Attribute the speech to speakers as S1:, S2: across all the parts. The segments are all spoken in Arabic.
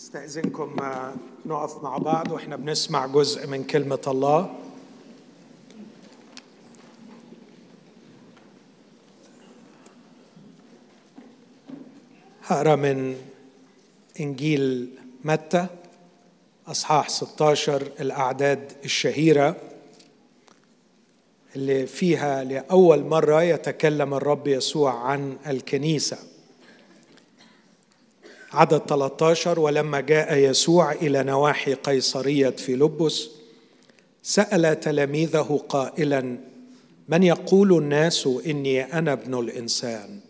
S1: استاذنكم نقف مع بعض وإحنا بنسمع جزء من كلمة الله. هقرأ من إنجيل متى أصحاح 16 الأعداد الشهيرة اللي فيها لأول مرة يتكلم الرب يسوع عن الكنيسة. عدد 13 ولما جاء يسوع إلى نواحي قيصرية فيلبس سأل تلاميذه قائلا من يقول الناس إني أنا ابن الإنسان؟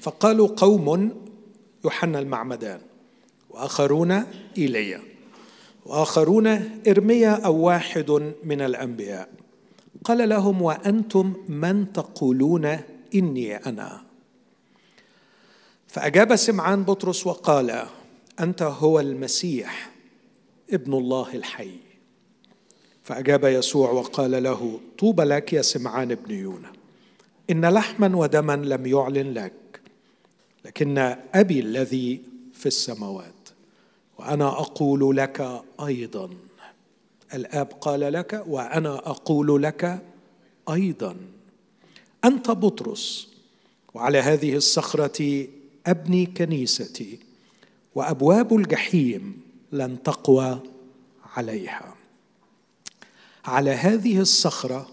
S1: فقالوا قوم يوحنا المعمدان وآخرون إيليا وآخرون إرميا أو واحد من الأنبياء. قال لهم وأنتم من تقولون إني أنا؟ فأجاب سمعان بطرس وقال أنت هو المسيح ابن الله الحي. فأجاب يسوع وقال له طوبى لك يا سمعان ابن يونا إن لحما ودما لم يعلن لك لكن أبي الذي في السماوات وأنا أقول لك أيضا. الآب قال لك وأنا أقول لك أيضا. أنت بطرس وعلى هذه الصخرة أبني كنيستي وأبواب الجحيم لن تقوى عليها. على هذه الصخرة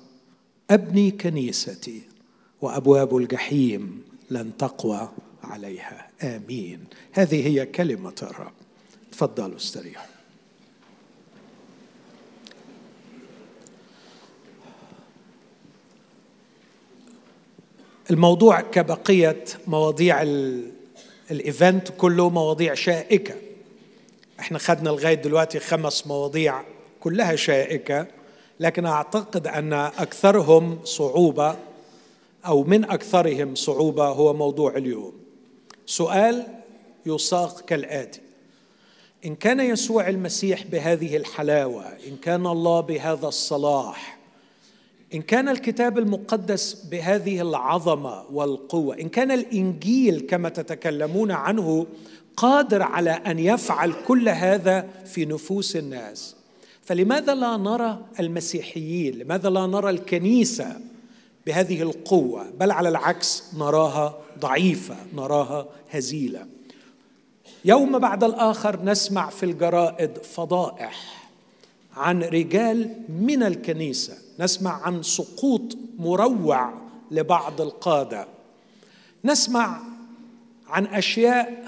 S1: أبني كنيستي وأبواب الجحيم لن تقوى عليها. آمين. هذه هي كلمة الرب. تفضلوا استريحوا الموضوع كبقية مواضيع الإيفنت كله مواضيع شائكة. إحنا خدنا لغاية دلوقتي خمس مواضيع كلها شائكة لكن أعتقد أن أكثرهم صعوبة أو من أكثرهم صعوبة هو موضوع اليوم. سؤال يصاغ كالآتي. إن كان يسوع المسيح بهذه الحلاوة إن كان الله بهذا الصلاح إن كان الكتاب المقدس بهذه العظمة والقوة إن كان الإنجيل كما تتكلمون عنه قادر على أن يفعل كل هذا في نفوس الناس. فلماذا لا نرى المسيحيين؟ لماذا لا نرى الكنيسة بهذه القوة؟ بل على العكس نراها ضعيفة نراها هزيلة. يوم بعد الآخر نسمع في الجرائد فضائح عن رجال من الكنيسة نسمع عن سقوط مروع لبعض القادة. نسمع عن أشياء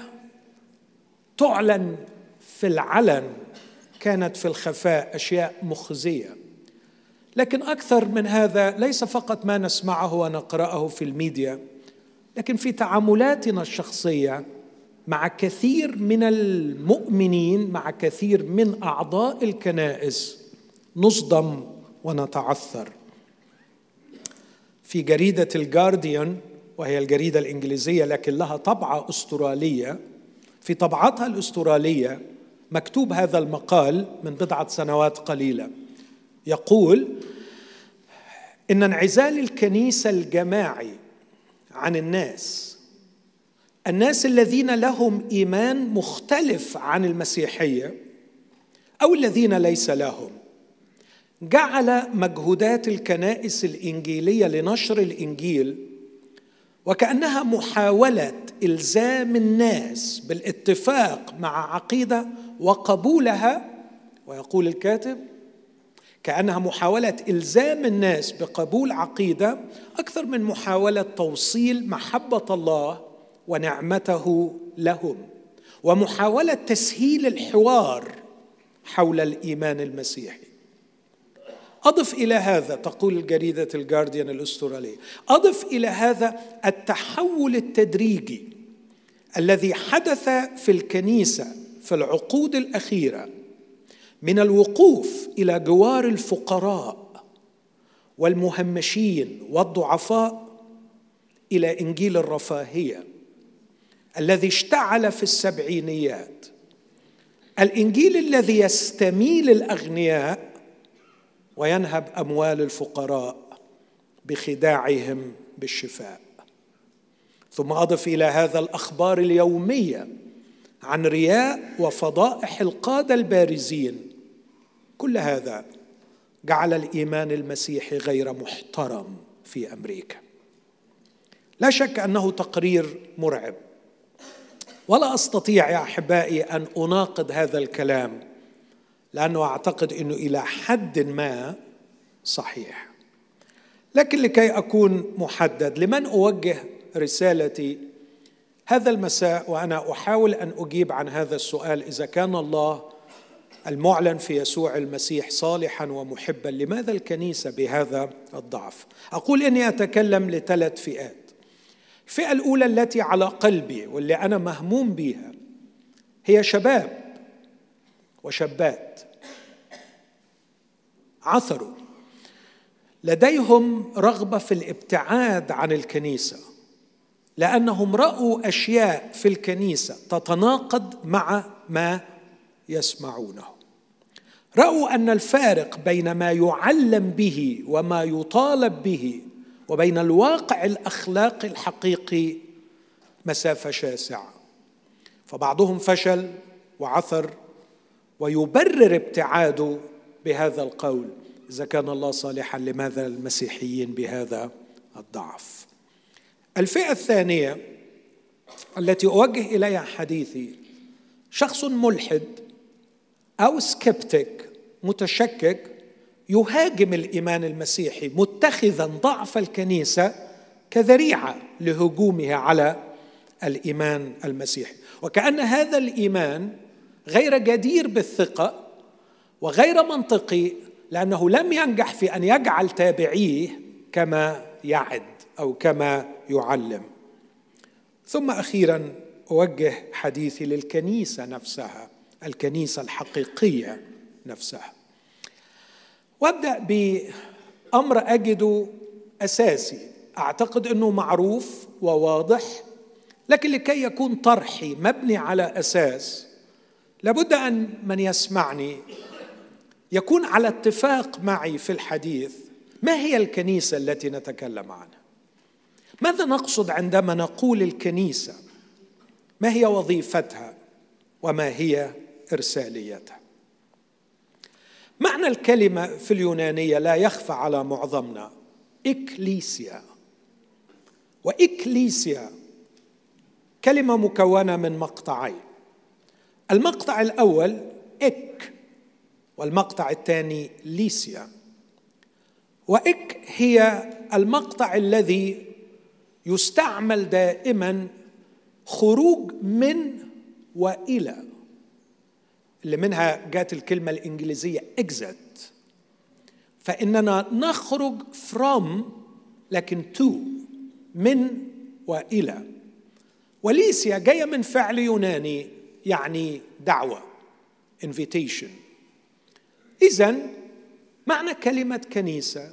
S1: تعلن في العلن كانت في الخفاء أشياء مخزية. لكن أكثر من هذا ليس فقط ما نسمعه ونقرأه في الميديا لكن في تعاملاتنا الشخصية مع كثير من المؤمنين مع كثير من أعضاء الكنائس نصدم ونتعثر. في جريدة الجارديان وهي الجريدة الإنجليزية لكن لها طبعة أسترالية. في طبعتها الأسترالية مكتوب هذا المقال من بضعة سنوات قليلة. يقول إن انعزال الكنيسة الجماعي عن الناس الناس الذين لهم إيمان مختلف عن المسيحية أو الذين ليس لهم جعل مجهودات الكنائس الإنجيلية لنشر الإنجيل وكأنها محاولة إلزام الناس بالاتفاق مع عقيدة وقبولها ويقول الكاتب كأنها محاولة إلزام الناس بقبول عقيدة أكثر من محاولة توصيل محبة الله ونعمته لهم ومحاولة تسهيل الحوار حول الإيمان المسيحي. أضف إلى هذا تقول جريدة الجارديان الأسترالية أضف إلى هذا التحول التدريجي الذي حدث في الكنيسة في العقود الأخيرة من الوقوف إلى جوار الفقراء والمهمشين والضعفاء إلى إنجيل الرفاهية الذي اشتعل في السبعينيات. الإنجيل الذي يستميل الأغنياء وينهب أموال الفقراء بخداعهم بالشفاء. ثم أضف إلى هذا الأخبار اليومية عن رياء وفضائح القادة البارزين. كل هذا جعل الإيمان المسيحي غير محترم في أمريكا. لا شك أنه تقرير مرعب. ولا أستطيع يا أحبائي أن أناقض هذا الكلام لأنه أعتقد إنه إلى حد ما صحيح. لكن لكي أكون محدد لمن أوجه رسالتي هذا المساء؟ وأنا أحاول أن أجيب عن هذا السؤال إذا كان الله المعلن في يسوع المسيح صالحا ومحبا لماذا الكنيسة بهذا الضعف؟ أقول إني أتكلم لثلاث فئات. الفئة الأولى التي على قلبي واللي أنا مهموم بها هي شباب. وشابات. عثروا. لديهم رغبة في الابتعاد عن الكنيسة لأنهم رأوا أشياء في الكنيسة تتناقض مع ما يسمعونه. رأوا أن الفارق بين ما يعلم به وما يطالب به وبين الواقع الاخلاقي الحقيقي مسافة شاسعة. فبعضهم فشل وعثر ويبرر ابتعاده بهذا القول. إذا كان الله صالحا لماذا المسيحيين بهذا الضعف؟ الفئة الثانية التي أوجه إليها حديثي شخص ملحد أو سكبتك متشكك يهاجم الإيمان المسيحي متخذا ضعف الكنيسة كذريعة لهجومه على الإيمان المسيحي. وكأن هذا الإيمان غير جدير بالثقة وغير منطقي لأنه لم ينجح في أن يجعل تابعيه كما يعد أو كما يعلم. ثم أخيرا أوجه حديثي للكنيسة نفسها الكنيسة الحقيقية نفسها. وأبدأ بأمر اجده أساسي. أعتقد إنه معروف وواضح لكن لكي يكون طرحي مبني على أساس لابد أن من يسمعني. يكون على اتفاق معي في الحديث. ما هي الكنيسة التي نتكلم عنها؟ ماذا نقصد عندما نقول الكنيسة؟ ما هي وظيفتها؟ وما هي إرساليتها؟ معنى الكلمة في اليونانية لا يخفى على معظمنا. إكليسيا. وإكليسيا كلمة مكونة من مقطعين. المقطع الأول إك والمقطع الثاني ليسيا. وإك هي المقطع الذي يستعمل دائما خروج من وإلى اللي منها جات الكلمة الإنجليزية exit. فإننا نخرج from لكن to من وإلى. وليسيا جاية من فعل يوناني يعني دعوة invitation. اذا معنى كلمة كنيسة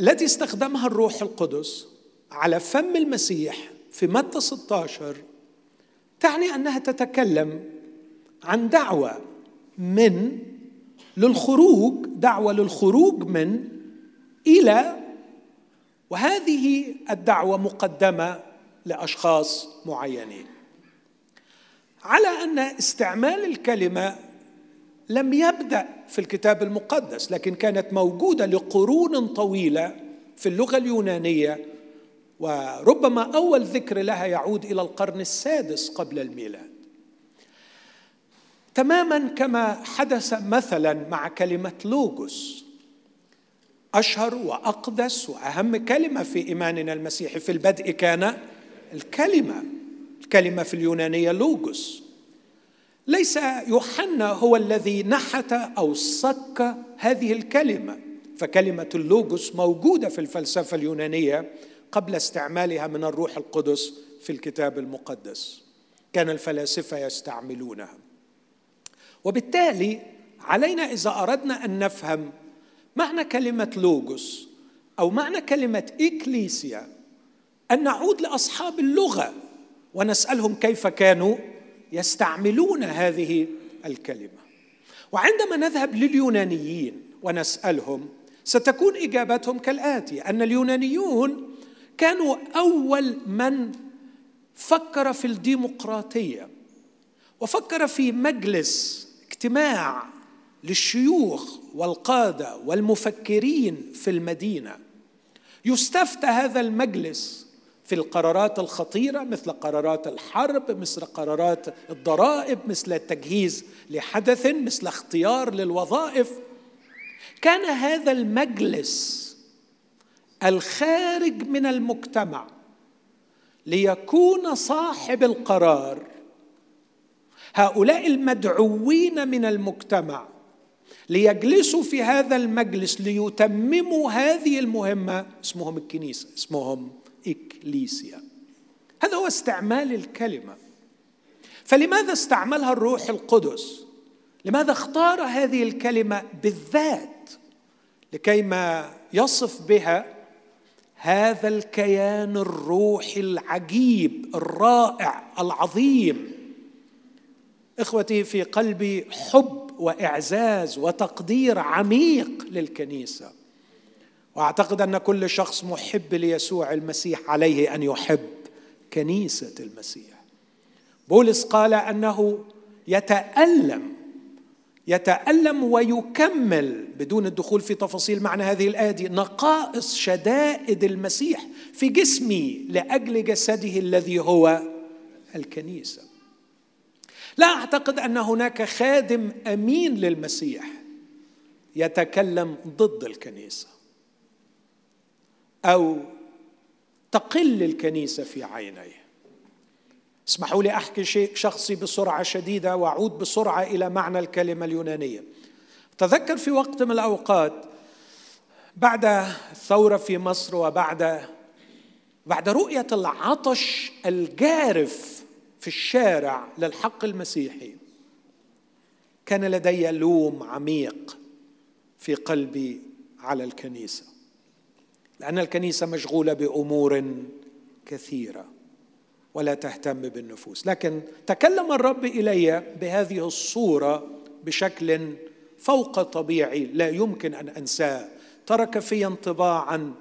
S1: التي استخدمها الروح القدس على فم المسيح في متى 16 تعني أنها تتكلم عن دعوة من للخروج دعوة للخروج من إلى وهذه الدعوة مقدمة لأشخاص معينين. على أن استعمال الكلمة لم يبدأ في الكتاب المقدس لكن كانت موجودة لقرون طويلة في اللغة اليونانية وربما أول ذكر لها يعود إلى القرن السادس قبل الميلاد. تماما كما حدث مثلا مع كلمة لوجوس أشهر وأقدس وأهم كلمة في إيماننا المسيحي في البدء كان الكلمة. الكلمة في اليونانية لوجوس ليس يوحنا هو الذي نحت أو صك هذه الكلمة فكلمة اللوجوس موجودة في الفلسفة اليونانية قبل استعمالها من الروح القدس في الكتاب المقدس. كان الفلاسفة يستعملونها. وبالتالي علينا إذا أردنا أن نفهم معنى كلمة لوجوس أو معنى كلمة إكليسيا أن نعود لأصحاب اللغة. ونسألهم كيف كانوا يستعملون هذه الكلمة. وعندما نذهب لليونانيين ونسألهم ستكون إجابتهم كالآتي أن اليونانيون كانوا أول من فكر في الديمقراطية وفكر في مجلس اجتماع للشيوخ والقادة والمفكرين في المدينة. يستفتى هذا المجلس في القرارات الخطيرة مثل قرارات الحرب مثل قرارات الضرائب مثل التجهيز لحدث مثل اختيار للوظائف. كان هذا المجلس الخارج من المجتمع ليكون صاحب القرار. هؤلاء المدعوين من المجتمع ليجلسوا في هذا المجلس ليتمموا هذه المهمة. اسمهم الكنيسة اسمهم اكليسيا هذا هو استعمال الكلمة. فلماذا استعملها الروح القدس؟ لماذا اختار هذه الكلمة بالذات؟ لكيما يصف بها هذا الكيان الروحي العجيب الرائع العظيم. إخوتي في قلبي حب وإعزاز وتقدير عميق للكنيسة. واعتقد ان كل شخص محب ليسوع المسيح عليه ان يحب كنيسة المسيح. بولس قال انه يتألم يتألم ويكمل بدون الدخول في تفاصيل معنى هذه الآية دي نقائص شدائد المسيح في جسمي لأجل جسده الذي هو الكنيسة. لا أعتقد أن هناك خادم أمين للمسيح يتكلم ضد الكنيسة. أو تقل الكنيسة في عينيه اسمحوا لي أحكي شيء شخصي بسرعة شديدة وأعود بسرعة إلى معنى الكلمة اليونانية. تذكر في وقت من الأوقات بعد الثورة في مصر وبعد بعد رؤية العطش الجارف في الشارع للحق المسيحي كان لدي لوم عميق في قلبي على الكنيسة. لأن الكنيسة مشغولة بأمور كثيرة ولا تهتم بالنفوس. لكن تكلم الرب إلي بهذه الصورة بشكل فوق طبيعي لا يمكن أن أنساه. ترك في انطباعا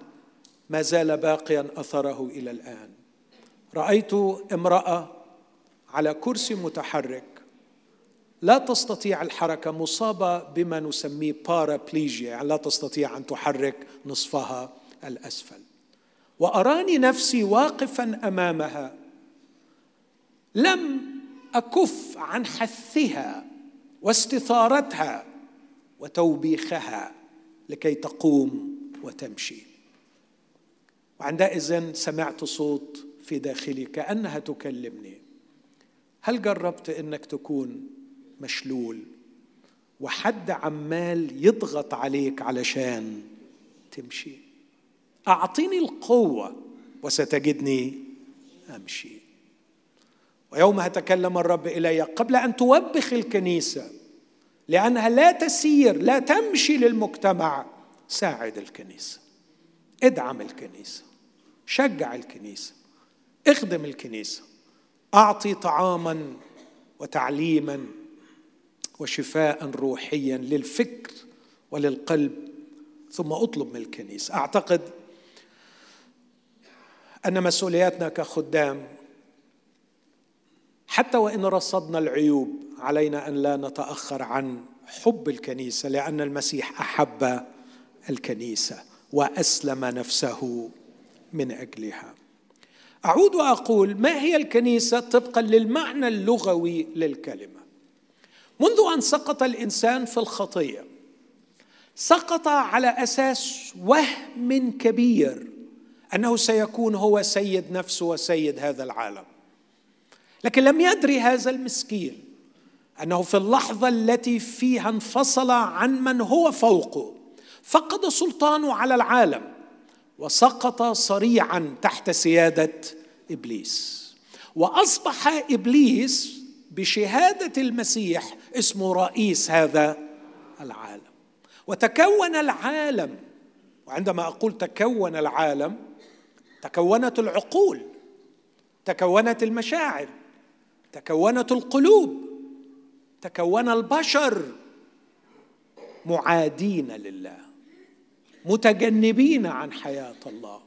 S1: ما زال باقيا أثره إلى الآن. رأيت امرأة على كرسي متحرك لا تستطيع الحركة مصابة بما نسميه بارابليجيا يعني لا تستطيع أن تحرك نصفها. الأسفل. وأراني نفسي واقفا أمامها. لم أكف عن حثها واستثارتها وتوبيخها لكي تقوم وتمشي. وعندئذ سمعت صوت في داخلي كأنها تكلمني. هل جربت إنك تكون مشلول؟ وحد عمال يضغط عليك علشان تمشي. اعطيني القوة وستجدني أمشي. ويومها تكلم الرب إلي قبل أن توبخ الكنيسة لأنها لا تسير لا تمشي للمجتمع ساعد الكنيسة. ادعم الكنيسة شجع الكنيسة اخدم الكنيسة. أعطي طعاما وتعليما وشفاء روحيا للفكر وللقلب ثم أطلب من الكنيسة. أعتقد أن مسؤولياتنا كخدام. حتى وإن رصدنا العيوب علينا أن لا نتأخر عن حب الكنيسة لأن المسيح أحب الكنيسة وأسلم نفسه من أجلها. أعود وأقول ما هي الكنيسة طبقا للمعنى اللغوي للكلمة؟ منذ أن سقط الإنسان في الخطية سقط على أساس وهم كبير. أنه سيكون هو سيد نفسه وسيد هذا العالم. لكن لم يدري هذا المسكين أنه في اللحظة التي فيها انفصل عن من هو فوقه فقد سلطانه على العالم وسقط صريعا تحت سيادة إبليس. وأصبح إبليس بشهادة المسيح اسمه رئيس هذا العالم. وتكون العالم وعندما أقول تكون العالم تكونت العقول تكونت المشاعر تكونت القلوب تكون البشر معادين لله متجنبين عن حياة الله.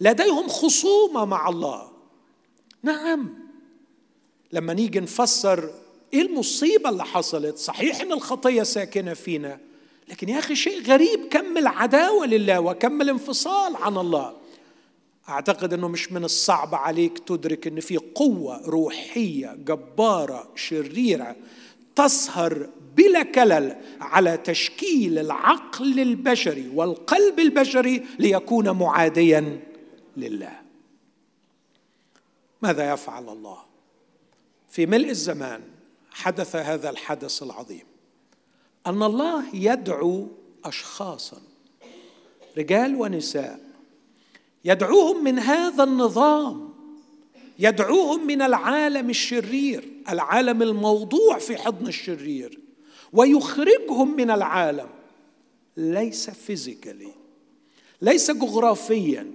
S1: لديهم خصومة مع الله. نعم. لما نيجي نفسر إيه المصيبة اللي حصلت؟ صحيح إن الخطية ساكنة فينا لكن يا أخي شيء غريب كم العداوة لله وكم الانفصال عن الله. أعتقد إنه مش من الصعب عليك تدرك إن في قوة روحية جبارة شريرة تسهر بلا كلل على تشكيل العقل البشري والقلب البشري ليكون معاديا لله. ماذا يفعل الله؟ في ملء الزمان حدث هذا الحدث العظيم. أن الله يدعو اشخاصا رجال ونساء يدعوهم من هذا النظام يدعوهم من العالم الشرير العالم الموضوع في حضن الشرير ويخرجهم من العالم. ليس فيزيكالي ليس جغرافيا.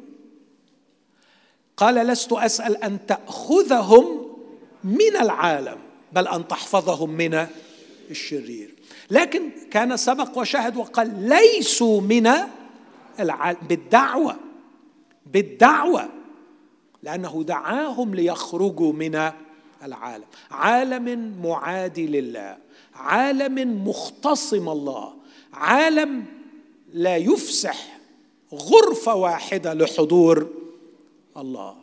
S1: قال لست أسأل أن تأخذهم من العالم بل أن تحفظهم من الشرير. لكن كان سبق وشهد وقال ليسوا من العالم بالدعوة. بالدعوة لأنه دعاهم ليخرجوا من العالم. عالم معادي لله عالم مختصم الله عالم لا يفسح غرفة واحدة لحضور الله.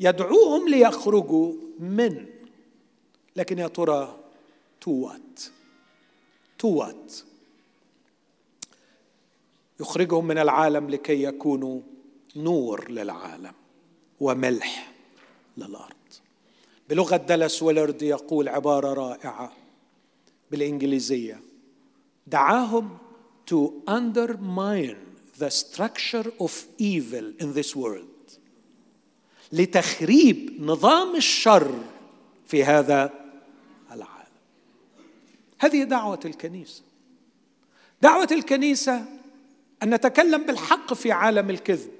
S1: يدعوهم ليخرجوا من لكن يا ترى to what to what يخرجهم من العالم لكي يكونوا نور للعالم وملح للأرض. بلغة دالاس ويلرد يقول عبارة رائعة بالإنجليزية. دعاهم to undermine the structure of evil in this world. لتخريب نظام الشر في هذا العالم. هذه دعوة الكنيسة. دعوة الكنيسة أن نتكلم بالحق في عالم الكذب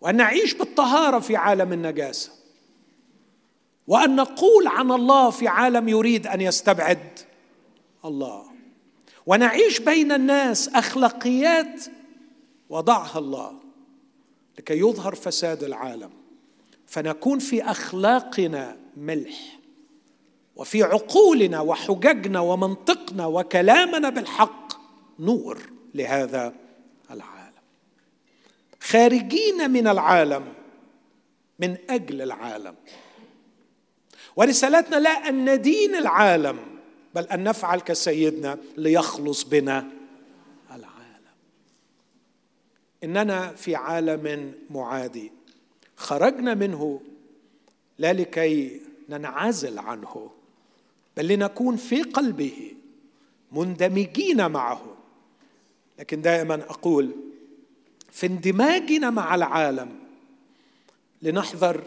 S1: وأن نعيش بالطهارة في عالم النجاسة وأن نقول عن الله في عالم يريد أن يستبعد الله ونعيش بين الناس أخلاقيات وضعها الله لكي يظهر فساد العالم فنكون في أخلاقنا ملح وفي عقولنا وحججنا ومنطقنا وكلامنا بالحق نور. لهذا العالم. خارجين من العالم من أجل العالم. ورسالتنا لا أن ندين العالم بل أن نفعل كسيدنا ليخلص بنا العالم. إننا في عالم معادي. خرجنا منه لا لكي ننعزل عنه بل لنكون في قلبه مندمجين معه. لكن دائما أقول في اندماجنا مع العالم لنحذر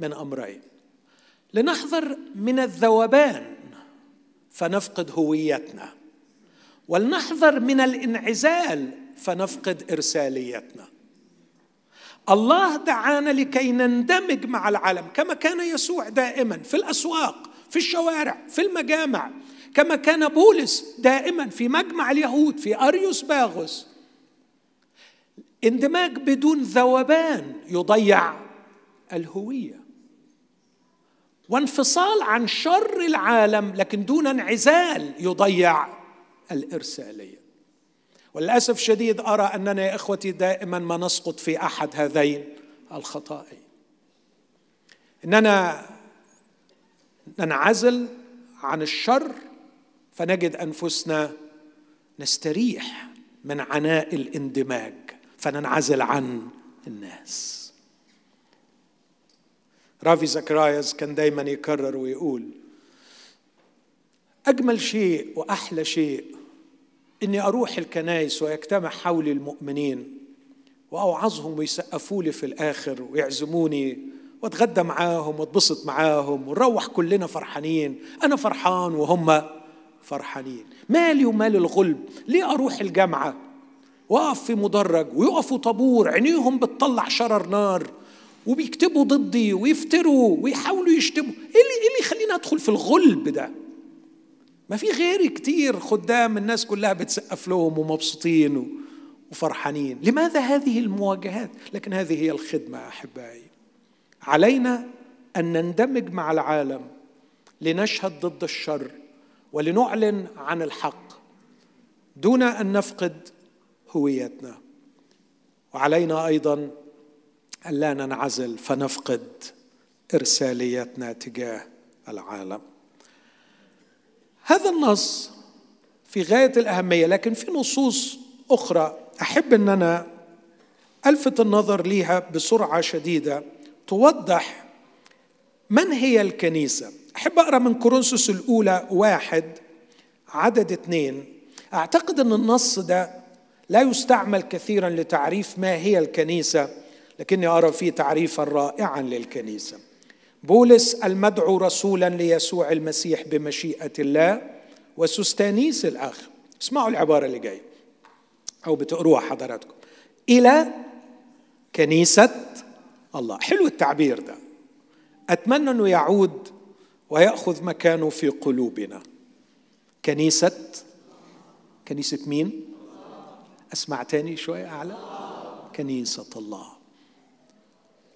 S1: من أمرين. لنحذر من الذوبان فنفقد هويتنا. ولنحذر من الانعزال فنفقد إرساليتنا. الله دعانا لكي نندمج مع العالم كما كان يسوع دائما في الأسواق في الشوارع في المجامع. كما كان بولس دائما في مجمع اليهود في أريوس باغوس. اندماج بدون ذوبان يضيع الهوية. وانفصال عن شر العالم لكن دون انعزال يضيع الإرسالية. وللأسف شديد أرى أننا يا إخوتي دائما ما نسقط في أحد هذين الخطائين إننا ننعزل عن الشر فنجد أنفسنا نستريح من عناء الاندماج فننعزل عن الناس. رافي زكرايز كان دايما يكرر ويقول أجمل شيء وأحلى شيء إني أروح الكنائس ويجتمع حولي المؤمنين وأوعظهم ويسقفوا لي في الآخر ويعزموني وأتغدى معاهم وأتبسط معاهم ونروح كلنا فرحانين أنا فرحان وهم فرحانين. مالي ومال الغلب ليه أروح الجامعة؟ واقف في مدرج ويقفوا طابور عينيهم بتطلع شرر نار وبيكتبوا ضدي ويفتروا ويحاولوا يشتموا. إيه اللي إيه اللي يخليني أدخل في الغلب ده؟ ما في غيري كتير خدام الناس كلها بتسقف لهم ومبسوطين وفرحانين. لماذا هذه المواجهات؟ لكن هذه هي الخدمة أحبائي. علينا أن نندمج مع العالم لنشهد ضد الشر ولنعلن عن الحق دون أن نفقد هويتنا. وعلينا أيضا الا ننعزل فنفقد إرساليتنا تجاه العالم. هذا النص في غاية الأهمية لكن في نصوص أخرى أحب ان أنا ألفت النظر ليها بسرعة شديدة توضح من هي الكنيسة. أحب أقرأ من كورنثوس الأولى واحد عدد اثنين. أعتقد إن النص ده لا يستعمل كثيرا لتعريف ما هي الكنيسة لكني أرى فيه تعريفا رائعا للكنيسة. بولس المدعو رسولا ليسوع المسيح بمشيئة الله وسستانيس الأخ. اسمعوا العبارة اللي جاية أو بتقروها حضراتكم. إلى كنيسة الله. حلو التعبير ده. أتمنى إنه يعود ويأخذ مكانه في قلوبنا. كنيسه كنيسه مين؟ أسمع تاني شوية أعلى. كنيسة الله.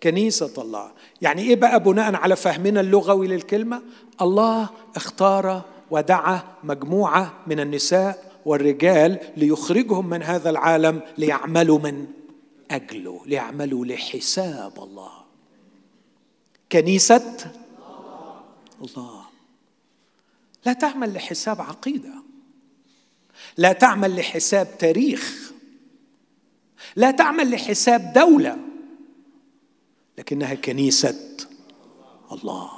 S1: كنيسة الله. يعني إيه بقى بناء على فهمنا اللغوي للكلمة؟ الله اختار ودعا مجموعة من النساء والرجال ليخرجهم من هذا العالم ليعملوا من أجله ليعملوا لحساب الله. كنيسة الله. لا تعمل لحساب عقيدة. لا تعمل لحساب تاريخ. لا تعمل لحساب دولة. لكنها كنيسة الله.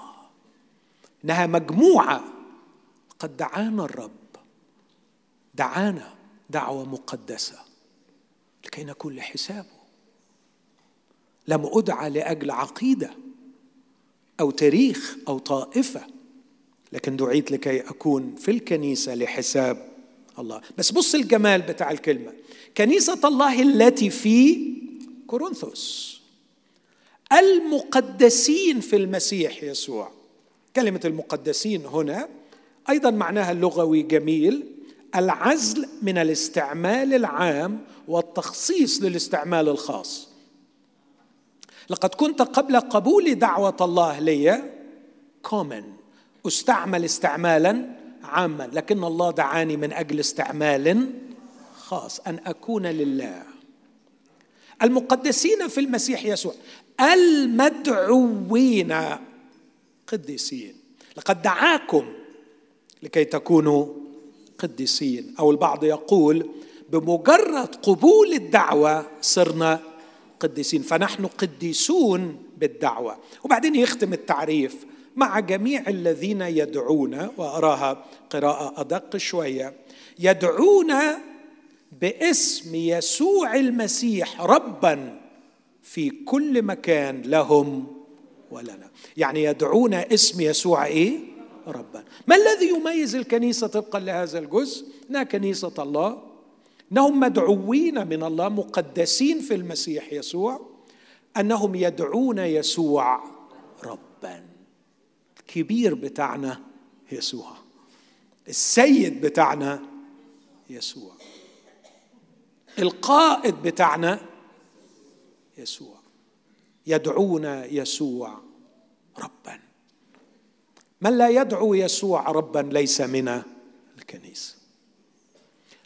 S1: إنها مجموعة. قد دعانا الرب. دعانا دعوة مقدسة. لكي نكون لحسابه. لم أدعى لأجل عقيدة. أو تاريخ أو طائفة. لكن دعيت لكي أكون في الكنيسة لحساب الله. بس بص الجمال بتاع الكلمة. كنيسة الله التي في كورنثوس. المقدسين في المسيح يسوع. كلمة المقدسين هنا أيضا معناها اللغوي جميل. العزل من الاستعمال العام والتخصيص للاستعمال الخاص. لقد كنت قبل قبول دعوة الله لي. كومن أستعمل استعمالا عاما. لكن الله دعاني من أجل استعمال خاص. أن أكون لله. المقدسين في المسيح يسوع. المدعوين. قديسين. لقد دعاكم لكي تكونوا قديسين. أو البعض يقول بمجرد قبول الدعوة صرنا قديسين فنحن قديسون بالدعوة. وبعدين يختم التعريف مع جميع الذين يدعون وأراها قراءة أدق شوية يدعون باسم يسوع المسيح ربا في كل مكان لهم ولنا. يعني يدعون اسم يسوع إيه؟ ربا. ما الذي يميز الكنيسة طبقا لهذا الجزء؟ انها كنيسة الله انهم مدعوين من الله مقدسين في المسيح يسوع انهم يدعون يسوع ربا. الكبير بتاعنا يسوع. السيد بتاعنا يسوع. القائد بتاعنا يسوع. يدعون يسوع ربا. من لا يدعو يسوع ربا ليس من الكنيسة.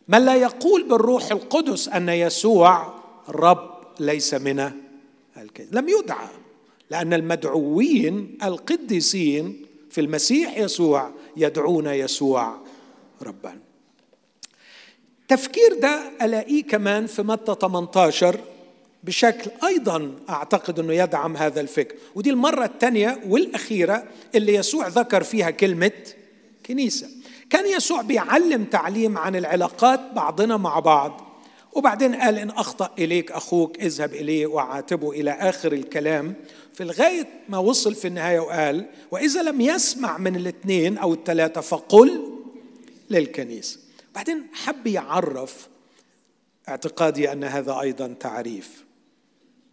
S1: من لا يقول بالروح القدس أن يسوع رب ليس من الكنيسه لم يدعى لأن المدعوين القديسين في المسيح يسوع يدعون يسوع ربا. تفكير ده ألاقيه كمان في متى 18 بشكل أيضا أعتقد إنه يدعم هذا الفكر. ودي المرة الثانية والأخيرة اللي يسوع ذكر فيها كلمة كنيسة. كان يسوع بيعلم تعليم عن العلاقات بعضنا مع بعض. وبعدين قال إن أخطأ إليك أخوك اذهب إليه وعاتبه إلى آخر الكلام. في الغاية ما وصل في النهاية وقال وإذا لم يسمع من الاثنين أو الثلاثة فقل للكنيسه بعدين حب يعرف اعتقادي أن هذا أيضا تعريف.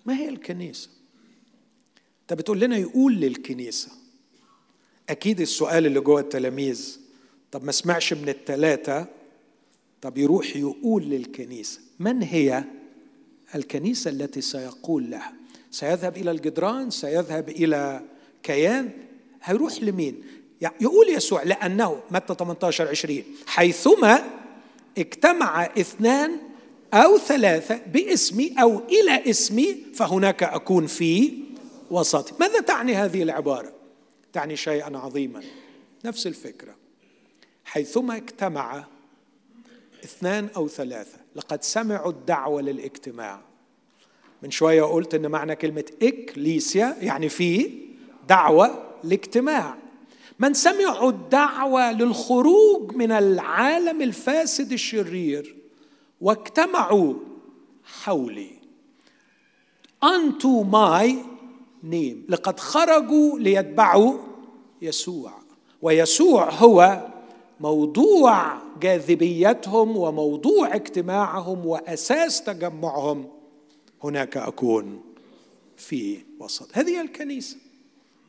S1: ما هي الكنيسة؟ أنت بتقول لنا يقول للكنيسة. أكيد السؤال اللي جوه التلاميذ طب ما سمعش من الثلاثه طب يروح يقول للكنيسة من هي؟ الكنيسة التي سيقول لها. سيذهب إلى الجدران سيذهب إلى كيان. هيروح لمين؟ يقول يسوع لأنه متى 18 20 حيثما اجتمع اثنان أو ثلاثة باسمي أو إلى اسمي فهناك أكون في وسط ماذا تعني هذه العبارة؟ تعني شيئا عظيما. نفس الفكرة. حيثما اجتمع اثنان أو ثلاثة. لقد سمعوا الدعوة للاجتماع. من شوية قلت إن معنى كلمة إكليسيا يعني في دعوة لاجتماع. من سمعوا الدعوة للخروج من العالم الفاسد الشرير واجتمعوا حولي. Unto my name. لقد خرجوا ليتبعوا يسوع. ويسوع هو موضوع جاذبيتهم وموضوع اجتماعهم وأساس تجمعهم هناك أكون في وسط. هذه الكنيسة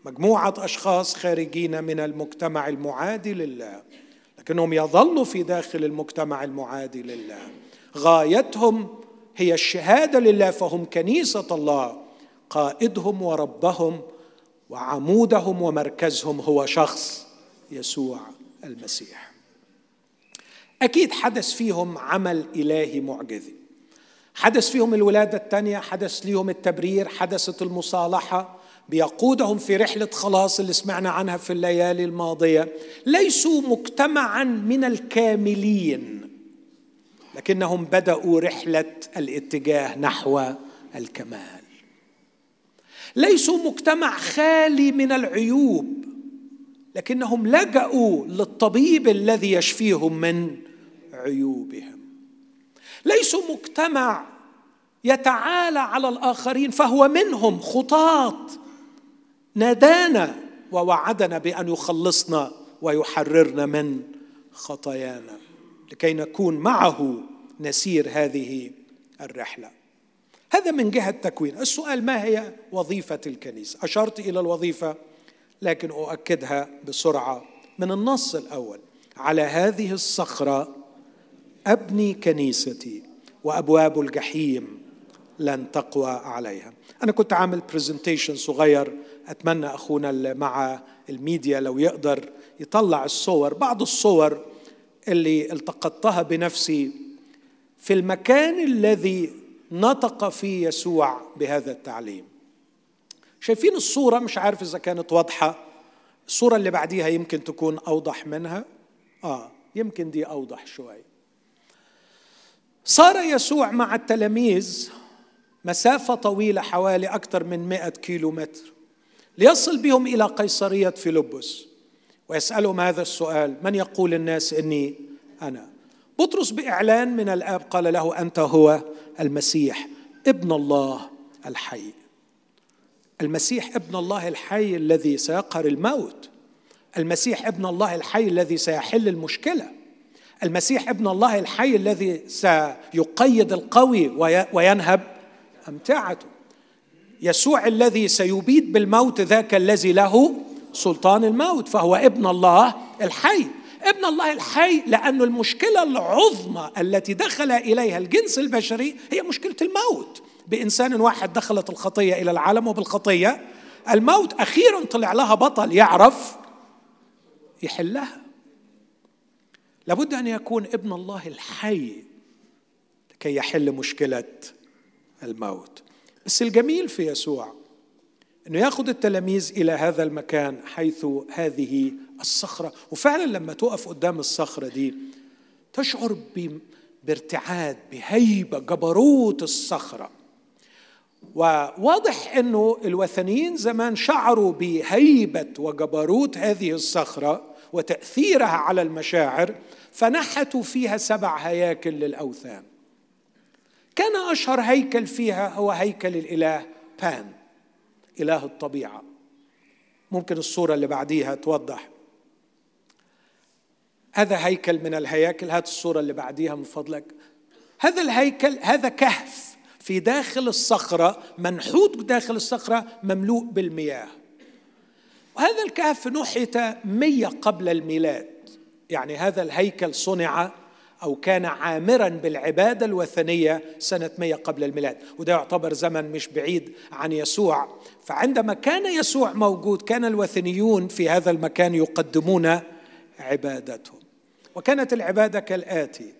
S1: مجموعة أشخاص خارجين من المجتمع المعادي لله لكنهم يظلوا في داخل المجتمع المعادي لله. غايتهم هي الشهادة لله فهم كنيسة الله قائدهم وربهم وعمودهم ومركزهم هو شخص يسوع. المسيح. أكيد حدث فيهم عمل إلهي معجزي. حدث فيهم الولادة الثانية حدث ليهم التبرير حدثت المصالحة. بيقودهم في رحلة خلاص اللي سمعنا عنها في الليالي الماضية. ليسوا مجتمعا من الكاملين لكنهم بدأوا رحلة الاتجاه نحو الكمال. ليسوا مجتمع خالي من العيوب. لكنهم لجأوا للطبيب الذي يشفيهم من عيوبهم. ليسوا مجتمع يتعالى على الآخرين فهو منهم خطاة نادانا ووعدنا بأن يخلصنا ويحررنا من خطايانا لكي نكون معه نسير هذه الرحلة. هذا من جهة تكوين السؤال ما هي وظيفة الكنيسة؟ أشرت إلى الوظيفة لكن أؤكدها بسرعة. من النص الأول على هذه الصخرة أبني كنيستي وأبواب الجحيم لن تقوى عليها. أنا كنت عامل presentation صغير أتمنى أخونا اللي مع الميديا لو يقدر يطلع الصور بعض الصور اللي التقطتها بنفسي في المكان الذي نطق فيه يسوع بهذا التعليم. شايفين الصورة مش عارف إذا كانت واضحة. الصورة اللي بعديها يمكن تكون أوضح منها. آه يمكن دي أوضح شوي. صار يسوع مع التلاميذ مسافة طويلة حوالي أكثر من مئة كيلو متر ليصل بهم إلى قيصرية فيلبس. ويسألهم هذا السؤال من يقول الناس إني أنا؟ بطرس بإعلان من الآب قال له أنت هو المسيح ابن الله الحي. المسيح ابن الله الحي الذي سيقهر الموت. المسيح ابن الله الحي الذي سيحل المشكلة. المسيح ابن الله الحي الذي سيقيد القوي وينهب أمتعته. يسوع الذي سيبيد بالموت ذاك الذي له سلطان الموت فهو ابن الله الحي. ابن الله الحي لأن المشكلة العظمى التي دخل إليها الجنس البشري هي مشكلة الموت. بإنسان واحد دخلت الخطية إلى العالم وبالخطية الموت أخيرا طلع لها بطل يعرف يحلها. لابد أن يكون ابن الله الحي لكي يحل مشكلة الموت. بس الجميل في يسوع إنه يأخذ التلاميذ إلى هذا المكان حيث هذه الصخرة. وفعلا لما تقف قدام الصخرة دي تشعر بارتعاد بهيبة جبروت الصخرة. وواضح إنه الوثنيين زمان شعروا بهيبة وجبروت هذه الصخرة وتأثيرها على المشاعر فنحتوا فيها سبع هياكل للأوثان. كان أشهر هيكل فيها هو هيكل الإله بان إله الطبيعة. ممكن الصورة اللي بعديها توضح. هذا هيكل من الهياكل هات الصورة اللي بعديها من فضلك. هذا الهيكل هذا كهف. في داخل الصخرة منحوت داخل الصخرة مملوء بالمياه. وهذا الكهف نحت مية قبل الميلاد. يعني هذا الهيكل صنع أو كان عامرا بالعبادة الوثنية سنة 100 قبل الميلاد. وده يعتبر زمن مش بعيد عن يسوع. فعندما كان يسوع موجود كان الوثنيون في هذا المكان يقدمون عبادتهم وكانت العبادة كالآتي.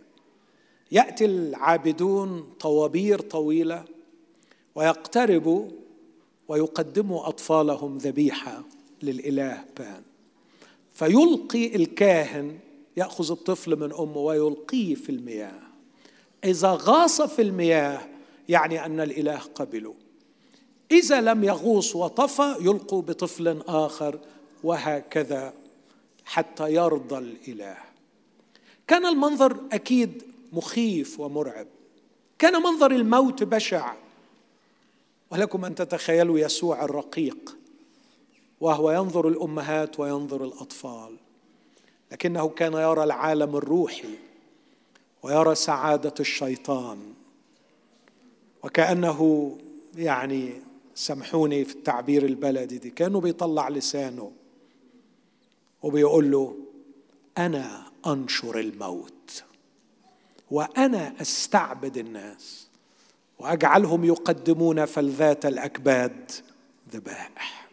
S1: يأتي العابدون طوابير طويلة ويقتربوا ويقدموا أطفالهم ذبيحة للإله بان. فيلقي الكاهن يأخذ الطفل من أمه ويلقيه في المياه. إذا غاص في المياه يعني أن الإله قبله. إذا لم يغوص وطفى يلقوا بطفل آخر وهكذا حتى يرضى الإله. كان المنظر أكيد مخيف ومرعب. كان منظر الموت بشع ولكم أن تتخيلوا يسوع الرقيق. وهو ينظر الأمهات وينظر الأطفال. لكنه كان يرى العالم الروحي. ويرى سعادة الشيطان. وكأنه يعني سامحوني في التعبير البلدي دي. كأنه بيطلع لسانه. وبيقول له أنا أنشر الموت. وأنا أستعبد الناس وأجعلهم يقدمون فلذات الأكباد ذبائح.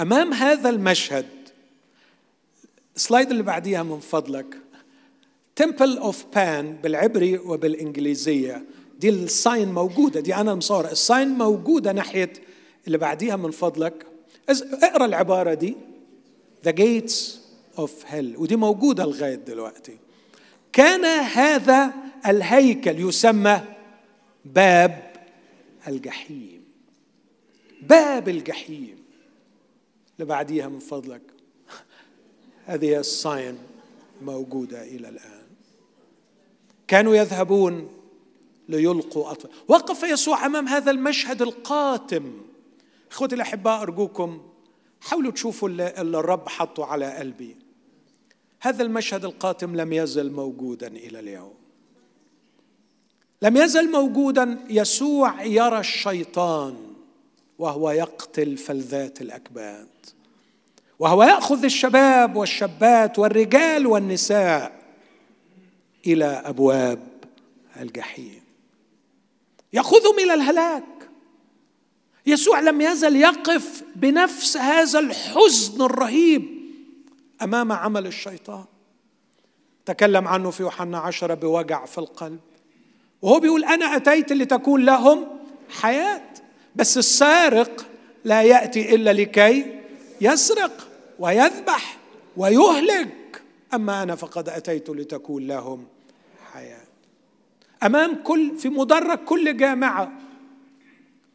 S1: أمام هذا المشهد ال slide اللي بعديها من فضلك Temple of Pan بالعبري وبالإنجليزية دي ال sign موجودة دي أنا مصور ال sign موجودة ناحية اللي بعديها من فضلك. اقرأ العبارة دي. The Gates of Hell ودي موجودة لغاية دلوقتي. كان هذا الهيكل يسمى باب الجحيم. باب الجحيم. اللي بعديها من فضلك. هذه ال sign موجودة إلى الآن. كانوا يذهبون ليلقوا أطفال. وقف يسوع أمام هذا المشهد القاتم. إخوتي الأحباء أرجوكم حاولوا تشوفوا اللي الرب حطه على قلبي. هذا المشهد القاتم لم يزل موجودا إلى اليوم. لم يزل موجودا يسوع يرى الشيطان وهو يقتل فلذات الأكباد وهو يأخذ الشباب والشابات والرجال والنساء إلى أبواب الجحيم. ياخذهم إلى الهلاك. يسوع لم يزل يقف بنفس هذا الحزن الرهيب أمام عمل الشيطان. تكلم عنه في يوحنا عشرة بوجع في القلب. وهو بيقول أنا أتيت لتكون لهم حياة بس السارق لا يأتي إلا لكي يسرق ويذبح ويهلك. أما أنا فقد أتيت لتكون لهم حياة. أمام كل في مدرج كل جامعة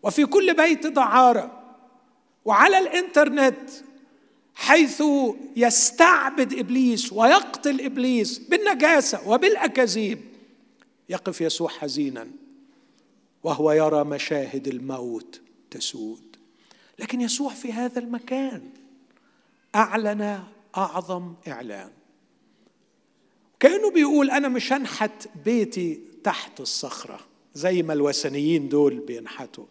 S1: وفي كل بيت دعاره وعلى الإنترنت حيث يستعبد إبليس ويقتل إبليس بالنجاسة وبالأكاذيب يقف يسوع حزينا وهو يرى مشاهد الموت تسود. لكن يسوع في هذا المكان أعلن أعظم إعلان. كأنه بيقول أنا مش هنحت بيتي تحت الصخرة زي ما الوثنيين دول بينحتوا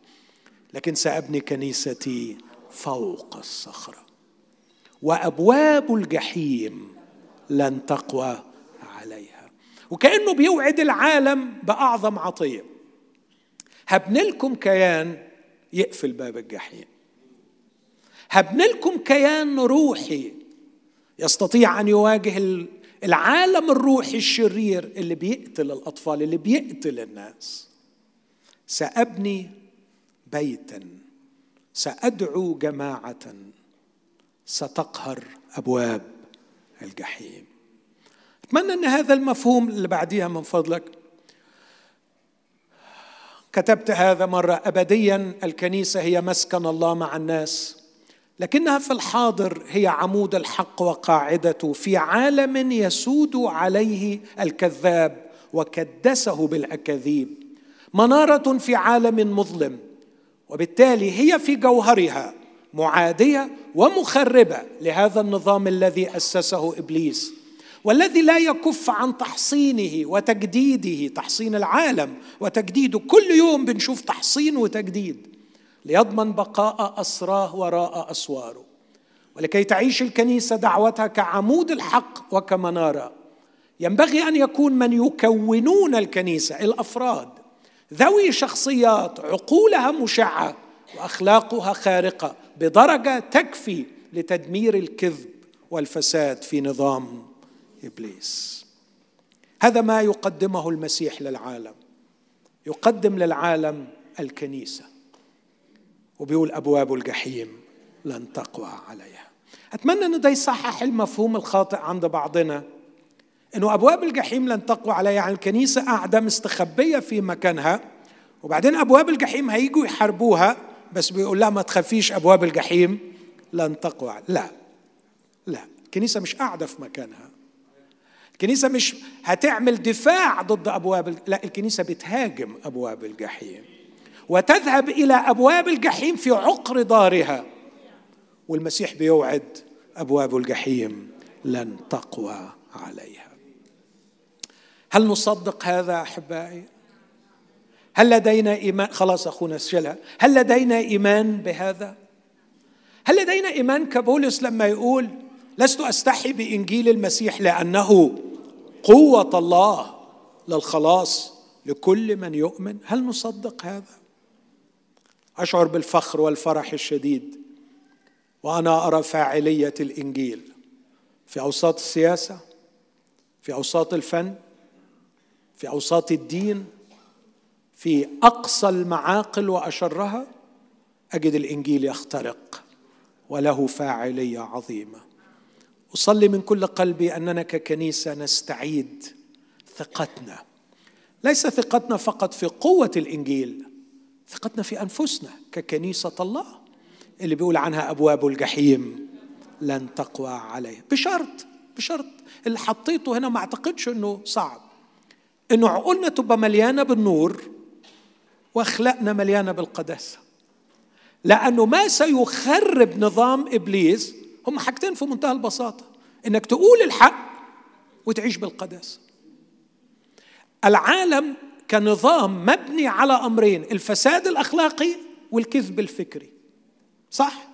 S1: لكن سأبني كنيستي فوق الصخرة. وأبواب الجحيم لن تقوى عليها. وكأنه بيوعد العالم بأعظم عطية. هبني لكم كيان يقفل باب الجحيم. هبني لكم كيان روحي يستطيع أن يواجه العالم الروحي الشرير اللي بيقتل الأطفال اللي بيقتل الناس. سأبني بيتا سأدعو جماعة ستقهر أبواب الجحيم. أتمنى أن هذا المفهوم اللي بعديها من فضلك كتبت هذا مرة ابديا الكنيسة هي مسكن الله مع الناس لكنها في الحاضر هي عمود الحق وقاعدته في عالم يسود عليه الكذاب وكدسه بالأكاذيب. منارة في عالم مظلم وبالتالي هي في جوهرها. معادية ومخربة لهذا النظام الذي أسسه إبليس والذي لا يكف عن تحصينه وتجديده تحصين العالم وتجديده كل يوم بنشوف تحصين وتجديد ليضمن بقاء أسراه وراء أسواره ولكي تعيش الكنيسة دعوتها كعمود الحق وكمنارة. ينبغي أن يكون من يكونون الكنيسة الأفراد ذوي شخصيات عقولها مشعة وأخلاقها خارقة بدرجة تكفي لتدمير الكذب والفساد في نظام إبليس. هذا ما يقدمه المسيح للعالم يقدم للعالم الكنيسة وبيقول أبواب الجحيم لن تقوى عليها. أتمنى إن ده يصحح المفهوم الخاطئ عند بعضنا إنه أبواب الجحيم لن تقوى عليها. يعني الكنيسة قاعدة مستخبية في مكانها وبعدين أبواب الجحيم هيجوا يحاربوها بس بيقول لها ما تخافيش أبواب الجحيم لن تقوى. لا لا. الكنيسه مش قاعدة في مكانها. الكنيسه مش هتعمل دفاع ضد أبواب لا الكنيسة بتهاجم أبواب الجحيم. وتذهب إلى أبواب الجحيم في عقر دارها. والمسيح بيوعد أبواب الجحيم لن تقوى عليها. هل نصدق هذا أحبائي؟ هل لدينا إيمان؟ خلاص أخونا شلها هل لدينا إيمان بهذا؟ هل لدينا إيمان؟ كبولس لما يقول لست أستحي بإنجيل المسيح لأنه قوة الله للخلاص لكل من يؤمن. هل نصدق هذا؟ أشعر بالفخر والفرح الشديد وأنا أرى فاعلية الإنجيل في أوساط السياسة في أوساط الفن في أوساط الدين. في أقصى المعاقل وأشرها أجد الإنجيل يخترق وله فاعليه عظيمه أصلي من كل قلبي أننا ككنيسة نستعيد ثقتنا. ليس ثقتنا فقط في قوة الإنجيل ثقتنا في أنفسنا ككنيسة الله. اللي بيقول عنها أبواب الجحيم لن تقوى عليه. بشرط بشرط. اللي حطيته هنا ما أعتقدش إنه صعب. إنه عقولنا تبقى مليانة بالنور واخلاقنا مليانة بالقداسة. لأنه ما سيخرب نظام إبليس هم حاجتين في منتهى البساطة إنك تقول الحق وتعيش بالقداسة. العالم كنظام مبني على أمرين الفساد الأخلاقي والكذب الفكري. صح؟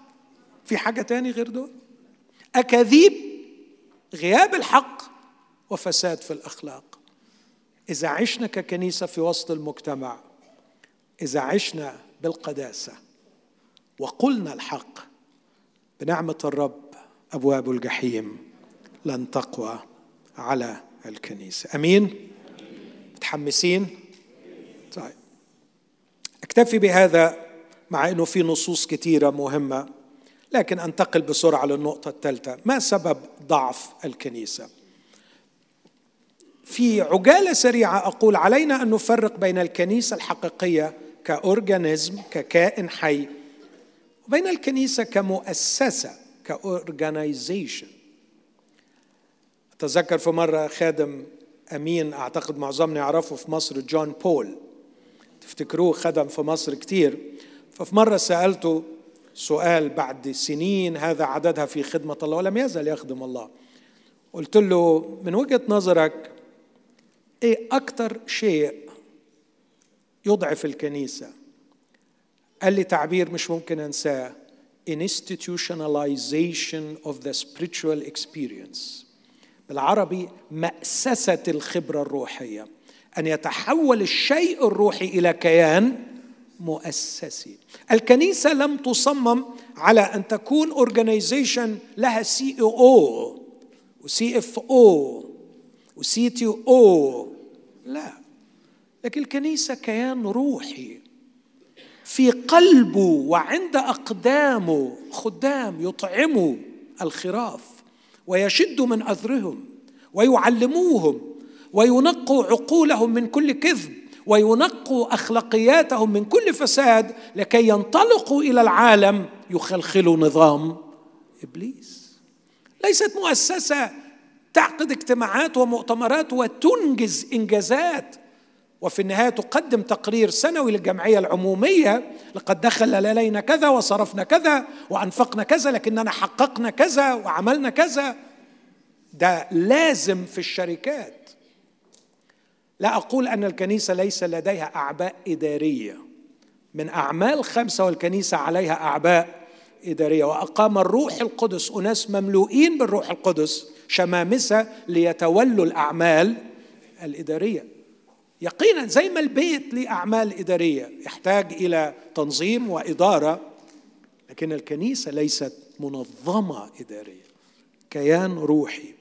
S1: في حاجة تاني غير دول؟ أكاذيب غياب الحق وفساد في الأخلاق. إذا عشنا ككنيسة في وسط المجتمع إذا عشنا بالقداسة وقلنا الحق بنعمة الرب أبواب الجحيم لن تقوى على الكنيسة. أمين؟ متحمسين؟ طيب. أكتفي بهذا مع إنه في نصوص كثيره مهمة لكن أنتقل بسرعة للنقطة الثالثة. ما سبب ضعف الكنيسة؟ في عجالة سريعة أقول علينا أن نفرق بين الكنيسة الحقيقية ك organism ككائن حي. وبين الكنيسة كمؤسسة ك organization أتذكر في مرة خادم أمين أعتقد معظمنا يعرفه في مصر جون بول. تفتكروه؟ خدم في مصر كتير. ففي مرة سألته سؤال بعد سنين هذا عددها في خدمة الله ولم يزل يخدم الله. قلت له من وجهة نظرك إيه أكتر شيء يضعف الكنيسة. قال لي تعبير مش ممكن أنساه. Institutionalization of the spiritual experience. بالعربي مأسسة الخبرة الروحية. أن يتحول الشيء الروحي إلى كيان مؤسسي. الكنيسة لم تصمم على أن تكون organization لها CEO و CFO و CTO لا. لكن الكنيسة كيان روحي. في قلبه وعند أقدامه خدام يطعموا الخراف ويشد من أزرهم ويعلموهم وينقوا عقولهم من كل كذب وينقوا أخلاقياتهم من كل فساد لكي ينطلقوا إلى العالم يخلخلوا نظام إبليس. ليست مؤسسة تعقد اجتماعات ومؤتمرات وتنجز إنجازات وفي النهاية تقدم تقرير سنوي للجمعية العمومية لقد دخل علينا كذا وصرفنا كذا وأنفقنا كذا لكننا حققنا كذا وعملنا كذا. ده لازم في الشركات. لا أقول أن الكنيسة ليس لديها أعباء إدارية. من أعمال خمسة والكنيسة عليها أعباء إدارية. وأقام الروح القدس أناس مملوئين بالروح القدس شمامسة ليتولوا الأعمال الإدارية. يقينا زي ما البيت له أعمال إدارية يحتاج إلى تنظيم وإدارة لكن الكنيسة ليست منظمة إدارية كيان روحي.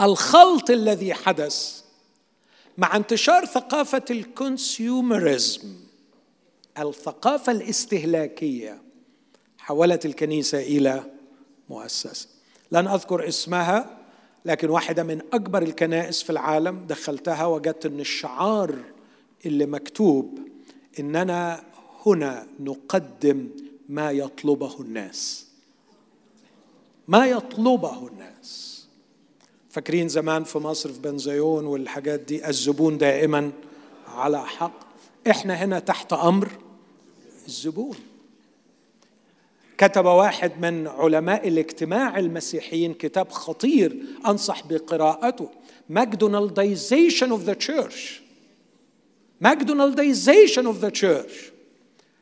S1: الخلط الذي حدث مع انتشار ثقافة الكونسيومرزم الثقافة الاستهلاكية حولت الكنيسة إلى مؤسسة. لن أذكر اسمها لكن واحدة من أكبر الكنائس في العالم دخلتها وجدت أن الشعار اللي مكتوب إننا هنا نقدم ما يطلبه الناس. ما يطلبه الناس. فاكرين زمان في مصر في بنزيون والحاجات دي الزبون دائما على حق. إحنا هنا تحت أمر الزبون. كتب واحد من علماء الاجتماع المسيحيين كتاب خطير أنصح بقراءته McDonaldization of the church McDonaldization of the church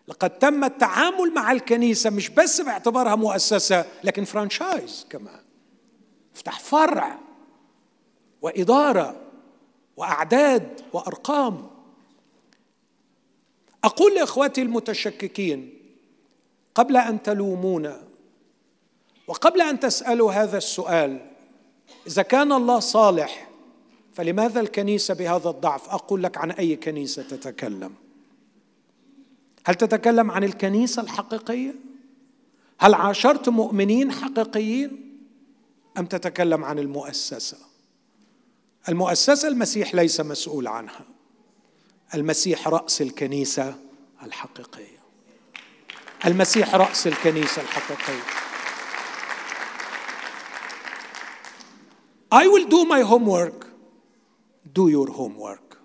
S1: لقد تم التعامل مع الكنيسة مش بس باعتبارها مؤسسة لكن franchise كمان. افتح فرع وإدارة وأعداد وأرقام. أقول لاخوتي المتشككين قبل أن تلومونا وقبل أن تسألوا هذا السؤال إذا كان الله صالح فلماذا الكنيسة بهذا الضعف؟ أقول لك عن أي كنيسة تتكلم. هل تتكلم عن الكنيسة الحقيقية؟ هل عاشرت مؤمنين حقيقيين؟ أم تتكلم عن المؤسسة؟ المؤسسة المسيح ليس مسؤول عنها. المسيح رأس الكنيسة الحقيقية. المسيح رأس الكنيسة الحقيقية. I will do my homework. Do your homework.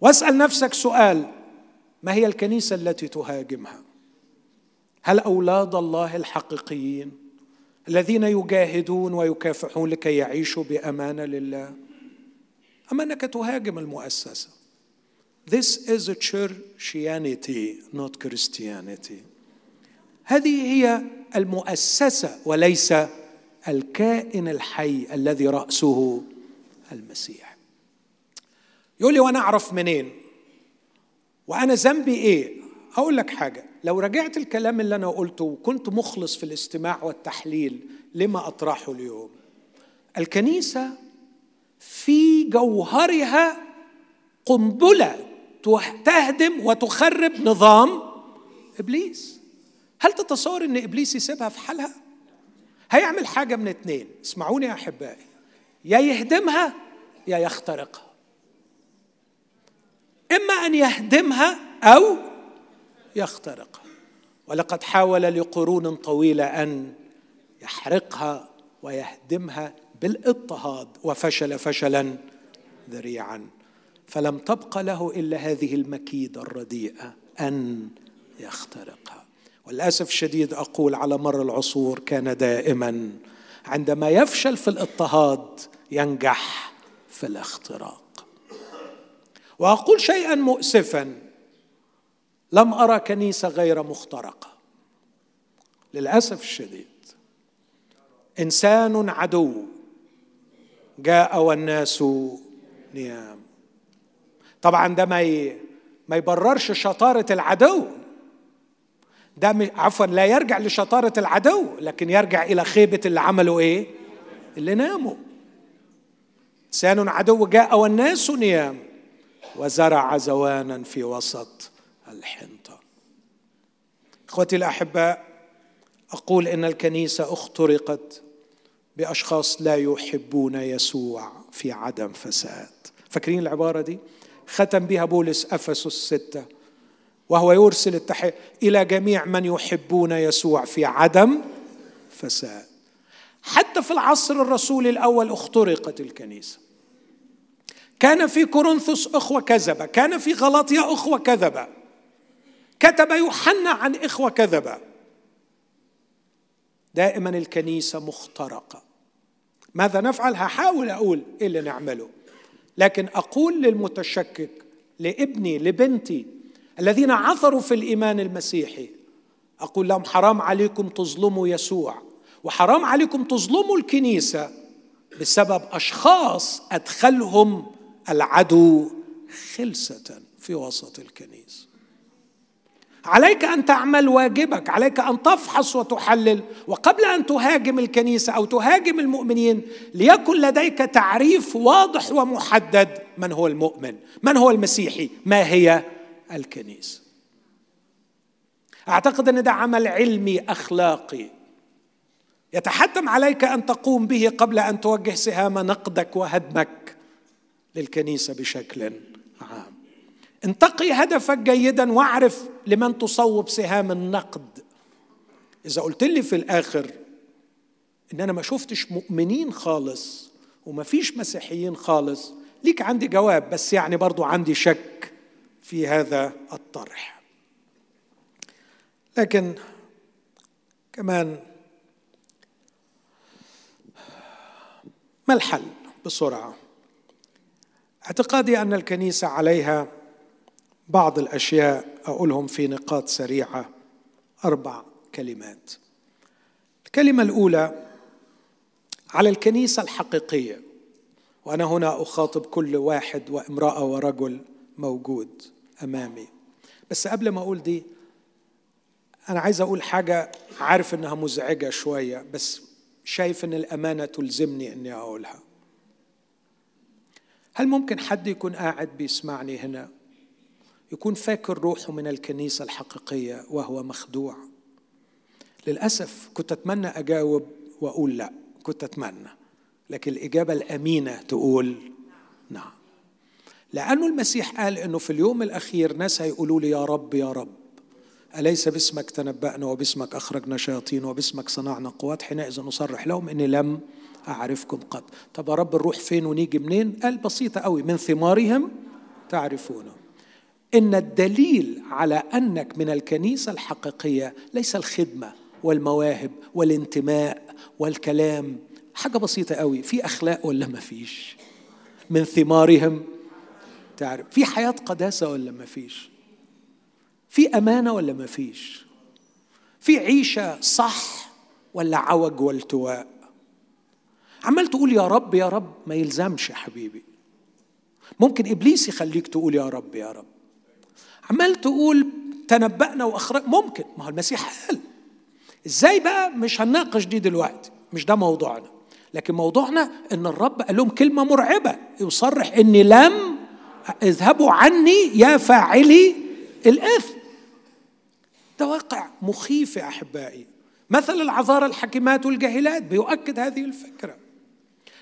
S1: واسأل نفسك سؤال. ما هي الكنيسة التي تهاجمها؟ هل أولاد الله الحقيقيين الذين يجاهدون ويكافحون لكي يعيشوا بأمانة لله؟ أما أنك تهاجم المؤسسة. This is a churchianity not Christianity. هذه هي المؤسسة وليس الكائن الحي الذي رأسه المسيح. يقول لي وأنا أعرف منين؟ وأنا ذنبي إيه؟ أقول لك حاجة لو رجعت الكلام اللي أنا قلته وكنت مخلص في الاستماع والتحليل لما أطرحه اليوم؟ الكنيسة في جوهرها قنبلة تهدم وتخرب نظام إبليس. هل تتصور إن إبليس يسيبها في حالها؟ هيعمل حاجة من اتنين. اسمعوني يا أحبائي. يا يهدمها يا يخترقها. إما أن يهدمها أو يخترقها. ولقد حاول لقرون طويلة أن يحرقها ويهدمها بالإضطهاد وفشل فشلا ذريعا. فلم تبق له إلا هذه المكيدة الرديئة أن يخترقها. وللاسف الشديد أقول على مر العصور كان دائما عندما يفشل في الاضطهاد ينجح في الاختراق. وأقول شيئا مؤسفا لم أرى كنيسة غير مخترقة. للأسف الشديد إنسان عدو جاء والناس نيام. طبعا ده ما ما يبررش شطارة العدو. ده عفوا لا يرجع لشطارة العدو لكن يرجع إلى خيبة اللي عملوا إيه؟ اللي ناموا. إنسان عدو جاء والناس نيام وزرع زوانا في وسط الحنطة. إخوتي الأحباء أقول إن الكنيسة اخترقت بأشخاص لا يحبون يسوع في عدم فساد. فاكرين العبارة دي؟ ختم بها بولس أفسس السته وهو يرسل التحية إلى جميع من يحبون يسوع في عدم فساد. حتى في العصر الرسولي الأول اخترقت الكنيسة. كان في كورنثوس إخوة كذبة كان في غلاطيا إخوة كذبة. كتب يوحنا عن إخوة كذبة. دائما الكنيسة مخترقة. ماذا نفعل؟ هحاول أقول إيه اللي نعمله. لكن أقول للمتشكك لابني لبنتي الذين عثروا في الإيمان المسيحي. أقول لهم حرام عليكم تظلموا يسوع وحرام عليكم تظلموا الكنيسة بسبب أشخاص أدخلهم العدو خلسة في وسط الكنيسه عليك أن تعمل واجبك عليك أن تفحص وتحلل وقبل أن تهاجم الكنيسة أو تهاجم المؤمنين ليكن لديك تعريف واضح ومحدد من هو المؤمن من هو المسيحي ما هي الكنيسه أعتقد أن ده عمل علمي أخلاقي. يتحتم عليك أن تقوم به قبل أن توجه سهام نقدك وهدمك للكنيسة بشكل عام. انتقي هدفك جيدا واعرف لمن تصوب سهام النقد. إذا قلت لي في الآخر إن أنا ما شفتش مؤمنين خالص وما فيش مسيحيين خالص ليك عندي جواب بس يعني برضو عندي شك. في هذا الطرح. لكن كمان ما الحل بسرعة؟ اعتقادي أن الكنيسة عليها بعض الأشياء أقولهم في نقاط سريعة أربع كلمات. الكلمة الأولى على الكنيسة الحقيقية وأنا هنا أخاطب كل واحد وامرأة ورجل موجود. أمامي. بس قبل ما أقول دي أنا عايز أقول حاجة عارف إنها مزعجة شوية بس شايف إن الأمانة تلزمني إني أقولها. هل ممكن حد يكون قاعد بيسمعني هنا؟ يكون فاكر روحه من الكنيسة الحقيقية وهو مخدوع؟ للأسف كنت أتمنى أجاوب وأقول لا كنت أتمنى لكن الإجابة الأمينة تقول نعم. لأنه المسيح قال إنه في اليوم الأخير ناس هيقولوا لي يا رب يا رب. أليس باسمك تنبأنا وباسمك أخرجنا شياطين وباسمك صنعنا قوات حينئذ نصرح لهم؟ إني لم أعرفكم قط. طب يا رب نروح فين ونيجي منين؟ قال بسيطة قوي. من ثمارهم تعرفونه إن الدليل على أنك من الكنيسة الحقيقية ليس الخدمة والمواهب والانتماء والكلام. حاجة بسيطة قوي. في أخلاق ولا ما فيش؟ من ثمارهم تعرف في حياة قداسة ولا ما فيش؟ في أمانة ولا ما فيش؟ في عيشة صح ولا عوج والتواء؟ عمال تقول يا رب يا رب ما يلزمش يا حبيبي. ممكن إبليس يخليك تقول يا رب يا رب. عمال تقول تنبأنا وأخرج ممكن. ما هو المسيح قال. إزاي بقى؟ مش هنناقش دي دلوقتي مش ده موضوعنا. لكن موضوعنا إن الرب قال لهم كلمة مرعبة يصرح إني لم اذهبوا عني يا فاعلي الإثم. ده واقع مخيف يا أحبائي. مثل العذارى الحكيمات والجاهلات بيؤكد هذه الفكرة.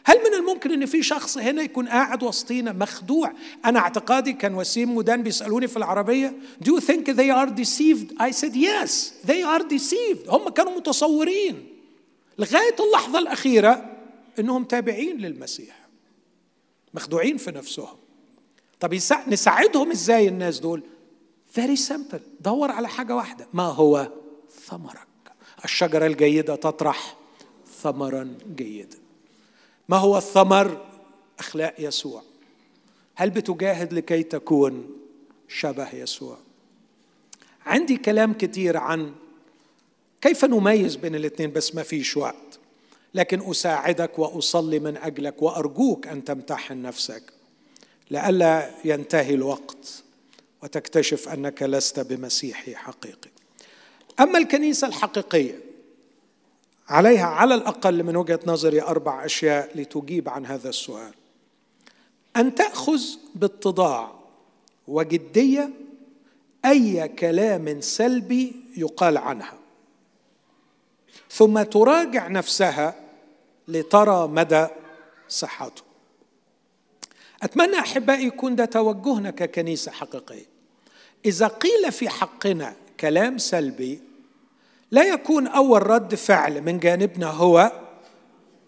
S1: هل من الممكن إن في شخص هنا يكون قاعد وسطينا مخدوع؟ أنا اعتقادي كان وسيم ودان بيسألوني في العربية do you think they are deceived? I said yes they are deceived. هم كانوا متصورين. لغاية اللحظة الأخيرة إنهم تابعين للمسيح. مخدوعين في نفسهم. طب نساعدهم إزاي الناس دول؟ فيري سمبل دور على حاجة واحدة. ما هو؟ ثمرك. الشجرة الجيدة تطرح ثمرا جيدا. ما هو الثمر؟ أخلاق يسوع. هل بتجاهد لكي تكون شبه يسوع؟ عندي كلام كتير عن كيف نميز بين الاثنين بس ما فيش وقت. لكن أساعدك وأصلي من أجلك وأرجوك أن تمتحن نفسك. لئلا ينتهي الوقت وتكتشف أنك لست بمسيحي حقيقي. أما الكنيسة الحقيقية عليها على الأقل من وجهة نظري أربع أشياء لتجيب عن هذا السؤال. أن تأخذ باتضاع وجدية أي كلام سلبي يقال عنها. ثم تراجع نفسها لترى مدى صحته. أتمنى أحبائي يكون ده توجهنا ككنيسة حقيقية. إذا قيل في حقنا كلام سلبي لا يكون أول رد فعل من جانبنا هو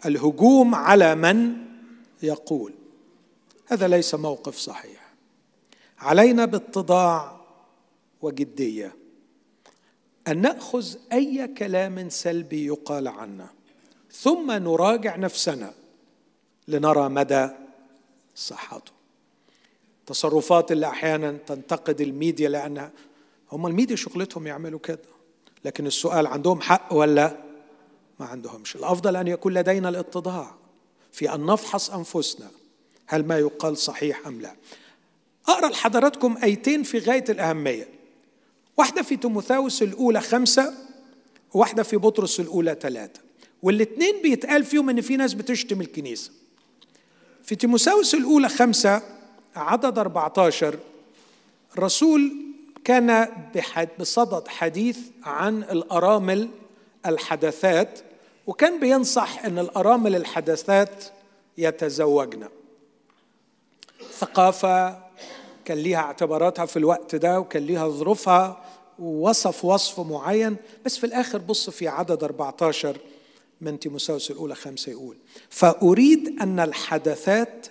S1: الهجوم على من يقول. هذا ليس موقف صحيح. علينا باتضاع وجدية. أن نأخذ أي كلام سلبي يقال عنا ثم نراجع نفسنا لنرى مدى صحته. تصرفات اللي أحيانا تنتقد الميديا لانها هم الميديا شغلتهم يعملوا كده لكن السؤال عندهم حق ولا ما عندهمش؟ الأفضل أن يكون لدينا الاتضاع في أن نفحص أنفسنا هل ما يقال صحيح أم لا؟ أقرأ لحضراتكم آيتين في غاية الأهمية. واحدة في تيموثاوس الأولى خمسة وواحده في بطرس الأولى ثلاثة والاثنين بيتقال فيهم إن في ناس بتشتم الكنيسة. في تيموثاوس الأولى خمسة عدد 14 الرسول كان بصدد حديث عن الأرامل الحدثات وكان بينصح إن الأرامل الحدثات يتزوجن. ثقافة كان ليها اعتباراتها في الوقت ده وكان ليها ظروفها ووصف وصف معين بس في الآخر بص في عدد 14 من تيموساوس الاولى خمسة يقول فأريد أن الحدثات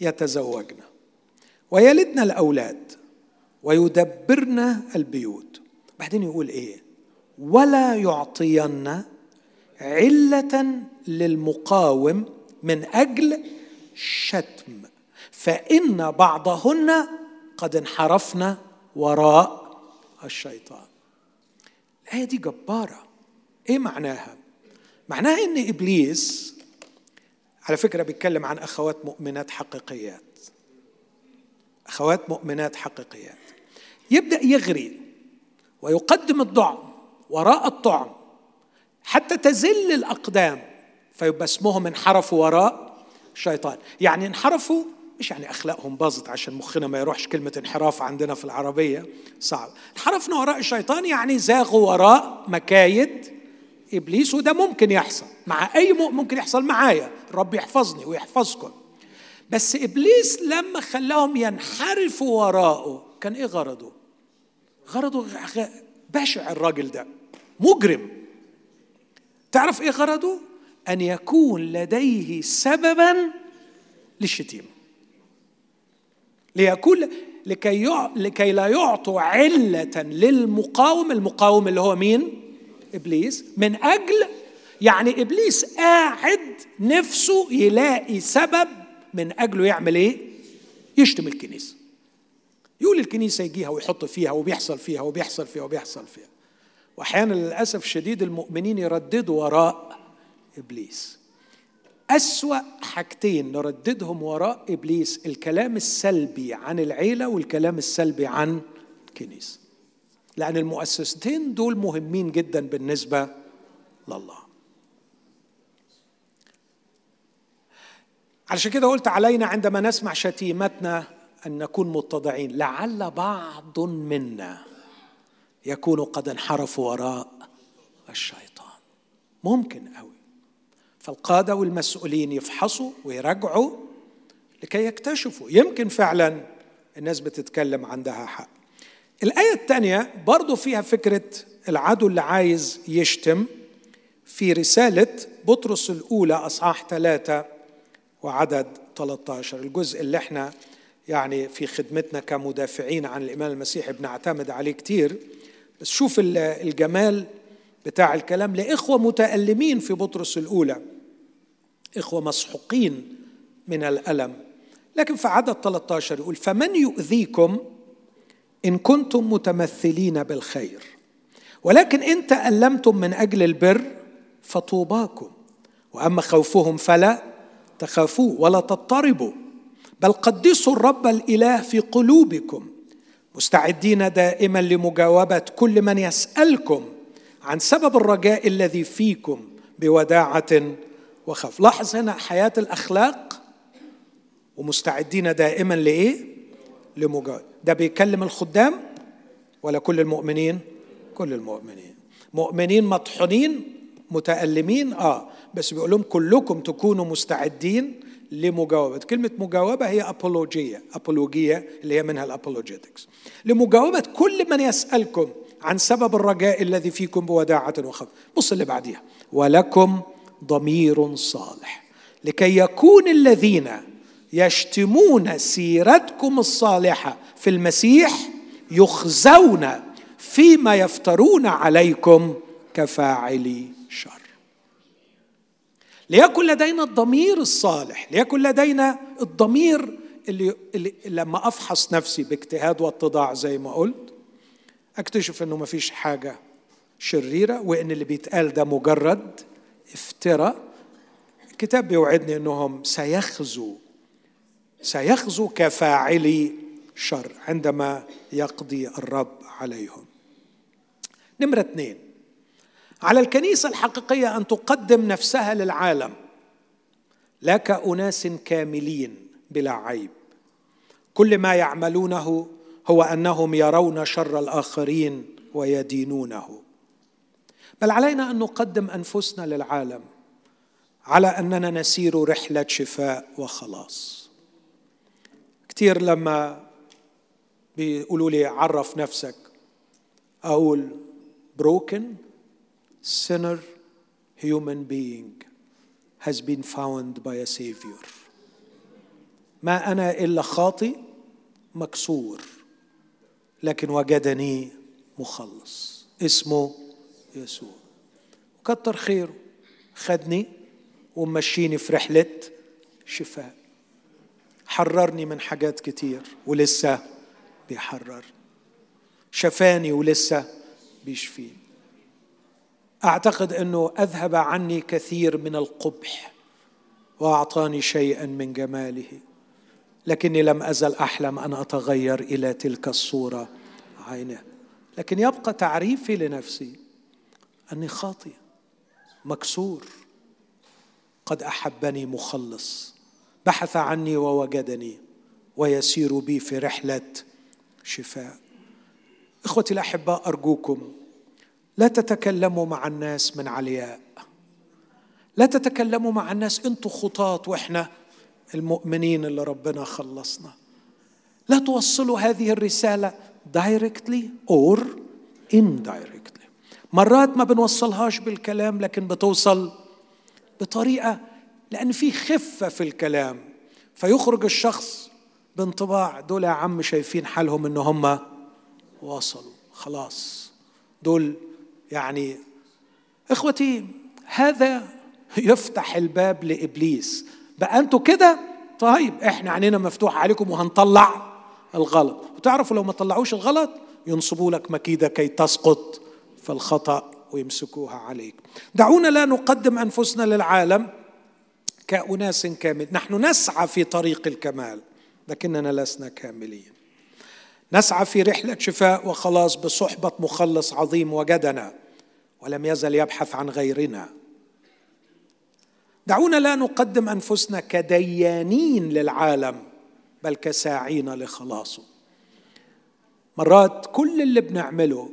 S1: يتزوجن ويلدن الأولاد ويدبرن البيوت. بعدين يقول إيه؟ ولا يعطين علة للمقاوم من أجل شتم فإن بعضهن قد انحرفن وراء الشيطان. الآية دي جبارة. إيه معناها؟ معناها إن إبليس على فكرة بيتكلم عن أخوات مؤمنات حقيقيات. أخوات مؤمنات حقيقيات. يبدأ يغري ويقدم الضعم وراء الطعم حتى تزل الأقدام فيبقى اسمهم انحرفوا وراء الشيطان يعني انحرفوا مش يعني أخلاقهم باظت عشان مخنا ما يروحش كلمة انحراف عندنا في العربية. صعب. انحرفنا وراء الشيطان يعني زاغوا وراء مكايد إبليس وده ممكن يحصل. مع أي مؤمن ممكن يحصل معايا؟ الرب يحفظني ويحفظكم. بس إبليس لما خلاهم ينحرفوا وراءه كان إيه غرضه؟ غرضه بشع الراجل ده. مجرم. تعرف إيه غرضه؟ أن يكون لديه سببا للشتيمة. ليكون لكي. لكي لا يعطوا علة للمقاوم المقاوم اللي هو مين؟ إبليس من أجل يعني إبليس قاعد نفسه يلاقي سبب من أجله يعمل إيه؟ يشتم الكنيسة. يقول الكنيسة يجيها ويحط فيها وبيحصل فيها وبيحصل فيها وبيحصل فيها. وأحيانا للأسف الشديد المؤمنين يرددوا وراء إبليس. أسوأ حاجتين نرددهم وراء إبليس الكلام السلبي عن العيلة والكلام السلبي عن الكنيسة لأن المؤسستين دول مهمين جدا بالنسبة لله. علشان كده قلت علينا عندما نسمع شتيمتنا أن نكون متضعين. لعل بعض منا يكون قد انحرفوا وراء الشيطان. ممكن أوي. فالقادة والمسؤولين يفحصوا ويراجعوا لكي يكتشفوا. يمكن فعلا الناس بتتكلم عندها حق. الآية الثانية برضو فيها فكرة العدو اللي عايز يشتم في رسالة بطرس الأولى أصحاح ثلاثة وعدد 13 الجزء اللي إحنا يعني في خدمتنا كمدافعين عن الإيمان المسيحي بنعتمد عليه كتير. بس شوف الجمال بتاع الكلام. لإخوة متألمين في بطرس الأولى. إخوة مسحوقين من الألم. لكن في عدد 13 يقول فمن يؤذيكم إن كنتم متمثلين بالخير ولكن إن تألمتم من أجل البر فطوباكم وأما خوفهم فلا تخافوا ولا تضطربوا بل قدسوا الرب الإله في قلوبكم مستعدين دائما لمجاوبة كل من يسألكم عن سبب الرجاء الذي فيكم بوداعة وخوف لاحظ هنا حياة الأخلاق ومستعدين دائما لإيه؟ لمجاهدة ده بيكلم الخدام ولا كل المؤمنين؟ كل المؤمنين. مؤمنين مطحونين متألمين آه بس بيقول لهم كلكم تكونوا مستعدين لمجاوبة. كلمة مجاوبة هي أبولوجية أبولوجية اللي هي منها الأبولوجيتكس لمجاوبة كل من يسألكم عن سبب الرجاء الذي فيكم بوداعة وخوف. بص اللي بعديها. ولكم ضمير صالح. لكي يكون الذين يشتمون سيرتكم الصالحة في المسيح يخزون فيما يفترون عليكم كفاعلي شر. ليكن لدينا الضمير الصالح ليكن لدينا الضمير اللي, اللي لما أفحص نفسي باجتهاد واتضاع زي ما قلت أكتشف إنه ما فيش حاجة شريرة وإن اللي بيتقال ده مجرد افتراء. الكتاب بيوعدني إنهم سيخزوا سيخزوا كفاعلي شر عندما يقضي الرب عليهم. نمرة اثنين. على الكنيسة الحقيقية أن تقدم نفسها للعالم. لا كأناس كاملين بلا عيب. كل ما يعملونه هو أنهم يرون شر الآخرين ويدينونه. بل علينا أن نقدم أنفسنا للعالم على أننا نسير رحلة شفاء وخلاص. كثير لما بيقولوا لي عرف نفسك. أقول broken sinner human being has been found by a savior. ما أنا إلا خاطي مكسور لكن وجدني مخلص. اسمه يسوع. وكتر خيره. خدني ومشيني في رحلة شفاء. حررني من حاجات كتير ولسه بيحرر. شفاني ولسه بيشفيني أعتقد إنه أذهب عني كثير من القبح وأعطاني شيئا من جماله لكني لم أزل أحلم أن أتغير إلى تلك الصورة عينه. لكن يبقى تعريفي لنفسي أني خاطئ مكسور قد أحبني مخلص. بحث عني ووجدني ويسير بي في رحلة شفاء. إخوتي الاحباء أرجوكم لا تتكلموا مع الناس من علياء. لا تتكلموا مع الناس أنتوا خطاط وإحنا المؤمنين اللي ربنا خلصنا. لا توصلوا هذه الرسالة directly or indirectly. مرات ما بنوصلهاش بالكلام لكن بتوصل بطريقة لأن في خفة في الكلام. فيخرج الشخص بانطباع دول يا عم شايفين حالهم إن هم وصلوا. خلاص. دول يعني إخوتي هذا يفتح الباب لإبليس. بقى أنتوا كده؟ طيب إحنا عينينا مفتوحة عليكم وهنطلع الغلط. وتعرفوا لو ما طلعوش الغلط ينصبوا لك مكيدة كي تسقط في الخطأ ويمسكوها عليك. دعونا لا نقدم أنفسنا للعالم. كأناس كامل نحن نسعى في طريق الكمال لكننا لسنا كاملين. نسعى في رحلة شفاء وخلاص بصحبة مخلص عظيم وجدنا ولم يزل يبحث عن غيرنا. دعونا لا نقدم أنفسنا كديانين للعالم بل كساعين لخلاصه. مرات كل اللي بنعمله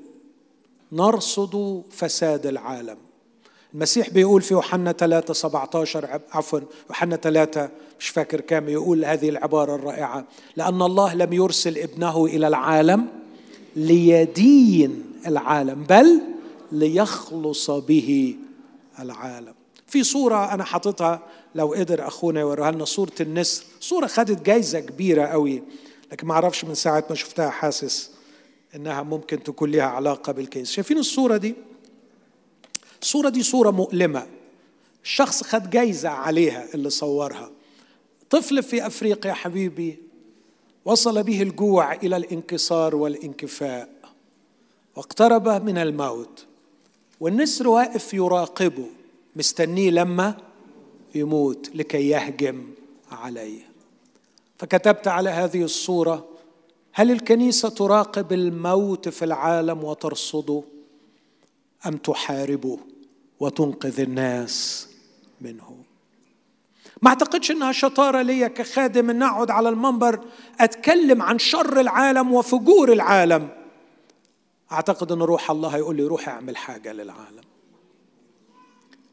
S1: نرصد فساد العالم. المسيح بيقول في يوحنا 3 17 عفوا يوحنا 3 مش فاكر كام يقول هذه العبارة الرائعة لأن الله لم يرسل ابنه إلى العالم ليدين العالم بل ليخلص به العالم. في صورة أنا حاططها لو قدر أخونا يوريها لنا صورة النسر. صورة خدت جايزة كبيرة قوي لكن ما أعرفش من ساعة ما شفتها حاسس إنها ممكن تكون لها علاقة بالكيس شايفين الصورة دي؟ الصورة دي صورة مؤلمة. الشخص خد جايزة عليها اللي صورها. طفل في أفريقيا حبيبي وصل به الجوع إلى الانكسار والانكفاء واقترب من الموت. والنسر واقف يراقبه مستنيه لما يموت لكي يهجم عليه. فكتبت على هذه الصورة هل الكنيسة تراقب الموت في العالم وترصده أم تحاربه؟ وتنقذ الناس منه ما اعتقدش انها شطاره ليا كخادم إن اقعد على المنبر اتكلم عن شر العالم وفجور العالم. اعتقد إن روح الله هيقول لي روح اعمل حاجة للعالم.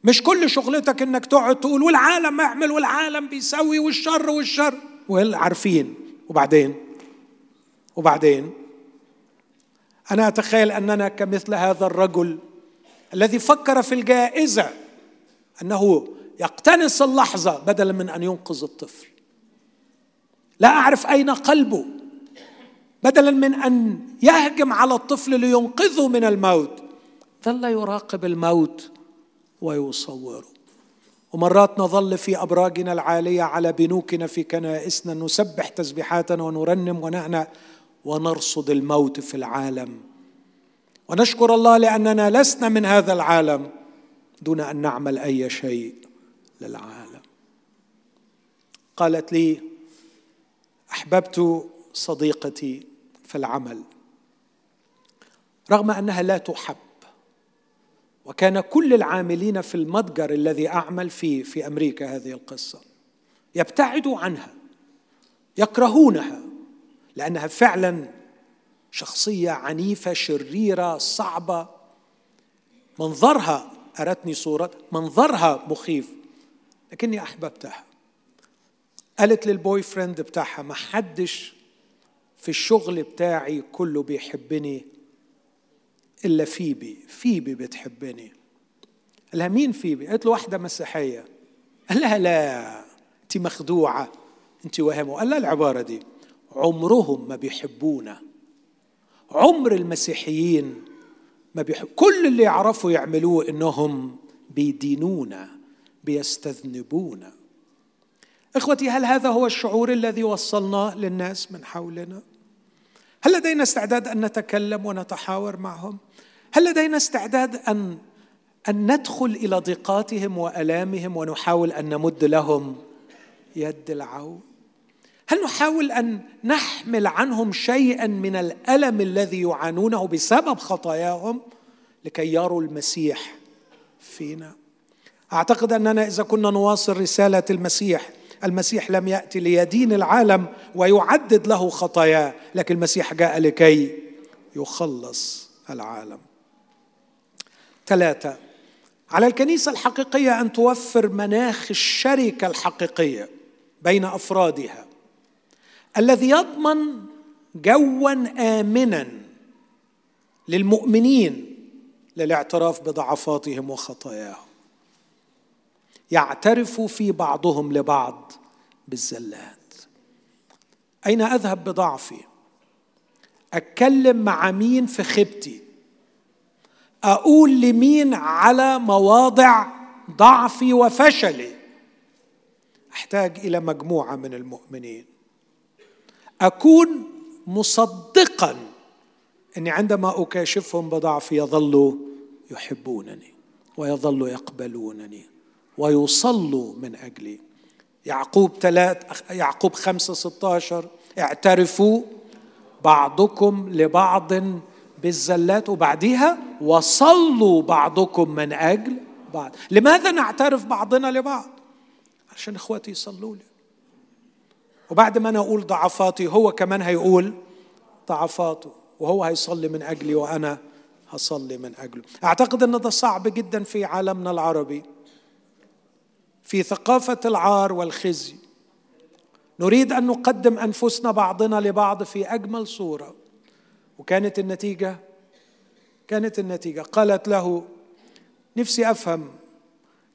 S1: مش كل شغلتك إنك تقعد تقول والعالم اعمل والعالم بيسوي والشر والشر. عارفين؟ وبعدين؟ وبعدين؟ أنا أتخيل أننا كمثل هذا الرجل الذي فكر في الجائزة أنه يقتنص اللحظة بدلا من أن ينقذ الطفل. لا أعرف أين قلبه. بدلا من أن يهجم على الطفل لينقذه من الموت ظل يراقب الموت ويصوره. ومرات نظل في أبراجنا العالية على بنوكنا في كنائسنا نسبح تسبيحاتنا ونرنم ونعنى ونرصد الموت في العالم. ونشكر الله لأننا لسنا من هذا العالم دون أن نعمل أي شيء للعالم. قالت لي أحببت صديقتي في العمل رغم أنها لا تحب وكان كل العاملين في المتجر الذي أعمل فيه في أمريكا هذه القصة يبتعدوا عنها يكرهونها لأنها فعلا شخصية عنيفة شريرة صعبة. منظرها ارتني صورة منظرها مخيف لكني أحببتها. قالت للبوي فريند بتاعها ما حدش في الشغل بتاعي كله بيحبني إلا فيبي فيبي بتحبني. قال لها مين فيبي؟ قالت له واحدة مسيحية. قال لها لا انت مخدوعة انت وهمة. قال لها العبارة دي عمرهم ما بيحبونا. عمر المسيحيين ما بيحب كل اللي يعرفوا يعملوه إنهم بيدينونا بيستذنبونا. إخوتي هل هذا هو الشعور الذي وصلناه للناس من حولنا؟ هل لدينا استعداد أن نتكلم ونتحاور معهم؟ هل لدينا استعداد أن أن ندخل إلى ضيقاتهم وألامهم ونحاول أن نمد لهم يد العون؟ هل نحاول أن نحمل عنهم شيئا من الألم الذي يعانونه بسبب خطاياهم لكي يروا المسيح فينا؟ أعتقد أننا إذا كنا نواصل رسالة المسيح المسيح لم يأتي ليدين العالم ويعدد له خطاياه لكن المسيح جاء لكي يخلص العالم. ثلاثة على الكنيسة الحقيقية أن توفر مناخ الشركة الحقيقية بين أفرادها. الذي يضمن جوا امنا للمؤمنين للاعتراف بضعفاتهم وخطاياهم. يعترف في بعضهم لبعض بالزلات. أين أذهب بضعفي؟ أتكلم مع مين في خيبتي أقول لمين على مواضع ضعفي وفشلي؟ أحتاج إلى مجموعة من المؤمنين. أكون مصدقا أني عندما أكاشفهم بضعفي يظلوا يحبونني ويظلوا يقبلونني ويصلوا من أجلي. يعقوب ثلاث يعقوب خمسة ستاشر اعترفوا بعضكم لبعض بالزلات وبعديها وصلوا بعضكم من أجل بعض. لماذا نعترف بعضنا لبعض؟ عشان إخواتي يصلوا لي. وبعد ما أنا أقول ضعفاتي هو كمان هيقول ضعفاته وهو هيصلي من أجلي وأنا هصلي من أجله. أعتقد إن ده صعب جدا في عالمنا العربي في ثقافة العار والخزي. نريد أن نقدم أنفسنا بعضنا لبعض في أجمل صورة. وكانت النتيجة؟ كانت النتيجة. قالت له نفسي أفهم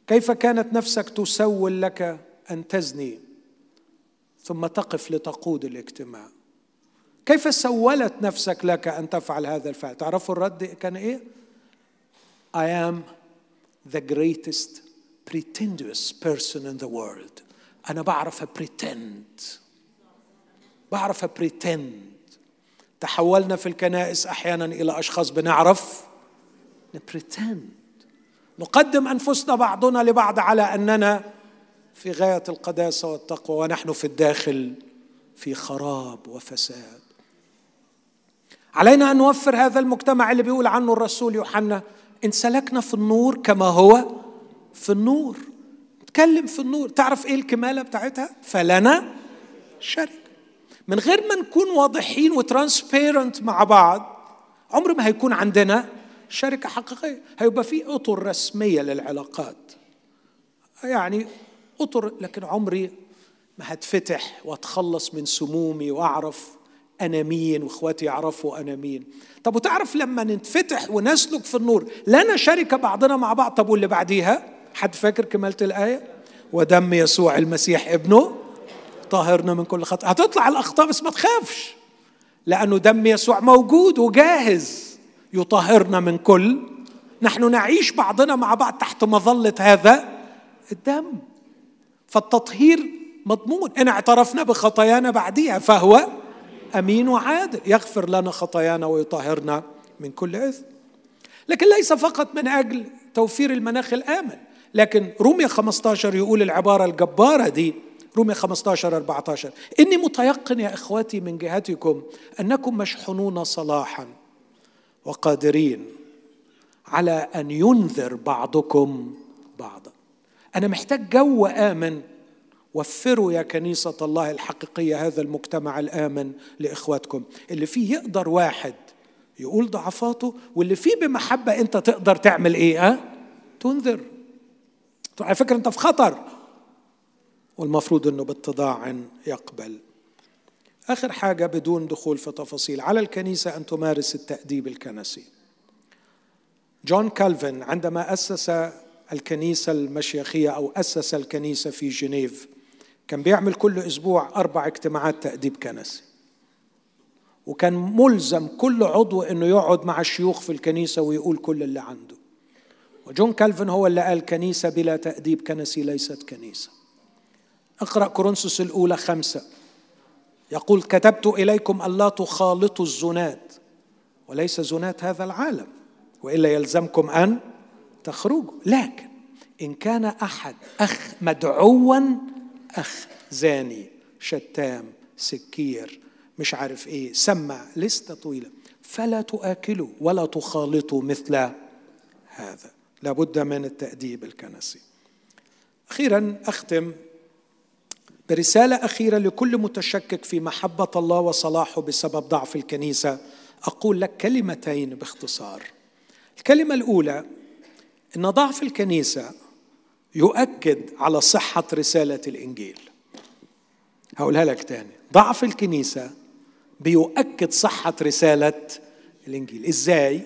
S1: كيف كانت نفسك تسول لك أن تزني؟ ثم تقف لتقود الاجتماع. كيف سولت نفسك لك أن تفعل هذا الفعل؟ تعرفوا الرد كان إيه؟ I am the greatest pretentious person in the world. أنا بعرف pretend. بعرف pretend. تحولنا في الكنائس أحيانا إلى أشخاص بنعرف نبريتند نقدم أنفسنا بعضنا لبعض على أننا في غاية القداسة والتقوى ونحن في الداخل في خراب وفساد. علينا أن نوفر هذا المجتمع اللي بيقول عنه الرسول يوحنا إن سلكنا في النور كما هو في النور. نتكلم في النور. تعرف إيه الكمالة بتاعتها؟ فلنا شركه من غير ما نكون واضحين وترانسبيرنت مع بعض عمر ما هيكون عندنا شركة حقيقية. هيبقى في أطر رسمية للعلاقات. يعني أطر لكن عمري ما هتفتح وأتخلص من سمومي وأعرف أنا مين وإخواتي يعرفوا أنا مين. طب وتعرف لما نتفتح ونسلك في النور لنا شركه بعضنا مع بعض. طب واللي بعديها؟ حد فاكر كمالة الآية؟ ودم يسوع المسيح ابنه طهرنا من كل خطأ. هتطلع الأخطاء بس ما تخافش لأنه دم يسوع موجود وجاهز يطهرنا من كل. نحن نعيش بعضنا مع بعض تحت مظلة هذا الدم. فالتطهير مضمون. إن اعترفنا بخطايانا بعديها فهو أمين وعادل. يغفر لنا خطايانا ويطهرنا من كل إثم. لكن ليس فقط من أجل توفير المناخ الآمن لكن رومية 15 يقول العبارة الجبارة دي رومية 15 14 إني متيقن يا إخوتي من جهتكم أنكم مشحونون صلاحا وقادرين على أن ينذر بعضكم بعضا. أنا محتاج جو آمن. وفروا يا كنيسة الله الحقيقية هذا المجتمع الآمن لإخواتكم. اللي فيه يقدر واحد يقول ضعفاته واللي فيه بمحبة أنت تقدر تعمل إيه أه؟ تنذر. على فكرة أنت في خطر. والمفروض أنه باتضاع يقبل. آخر حاجة بدون دخول في تفاصيل. على الكنيسة أن تمارس التأديب الكنسي. جون كالفن عندما أسس الكنيسة المشيخية أو أسس الكنيسة في جنيف. كان بيعمل كل أسبوع أربع اجتماعات تأديب كنسي. وكان ملزم كل عضو أنه يقعد مع الشيوخ في الكنيسة ويقول كل اللي عنده. وجون كالفن هو اللي قال كنيسة بلا تأديب كنسي ليست كنيسة. اقرأ كورنثوس الأولى خمسة. يقول كتبت إليكم ألا تخالطوا الزنات وليس زنات هذا العالم وإلا يلزمكم أن تخرجوا. لكن إن كان أحد أخ مدعوا أخ زاني شتام سكير مش عارف إيه سمع لستة طويلة فلا تآكلوا ولا تخالطوا مثل هذا. لابد من التأديب الكنسي. أخيرا أختم برسالة أخيرة لكل متشكك في محبة الله وصلاحه بسبب ضعف الكنيسة. أقول لك كلمتين باختصار. الكلمة الأولى أن ضعف الكنيسة يؤكد على صحة رسالة الإنجيل. هقولها لك تاني. ضعف الكنيسة بيؤكد صحة رسالة الإنجيل. إزاي؟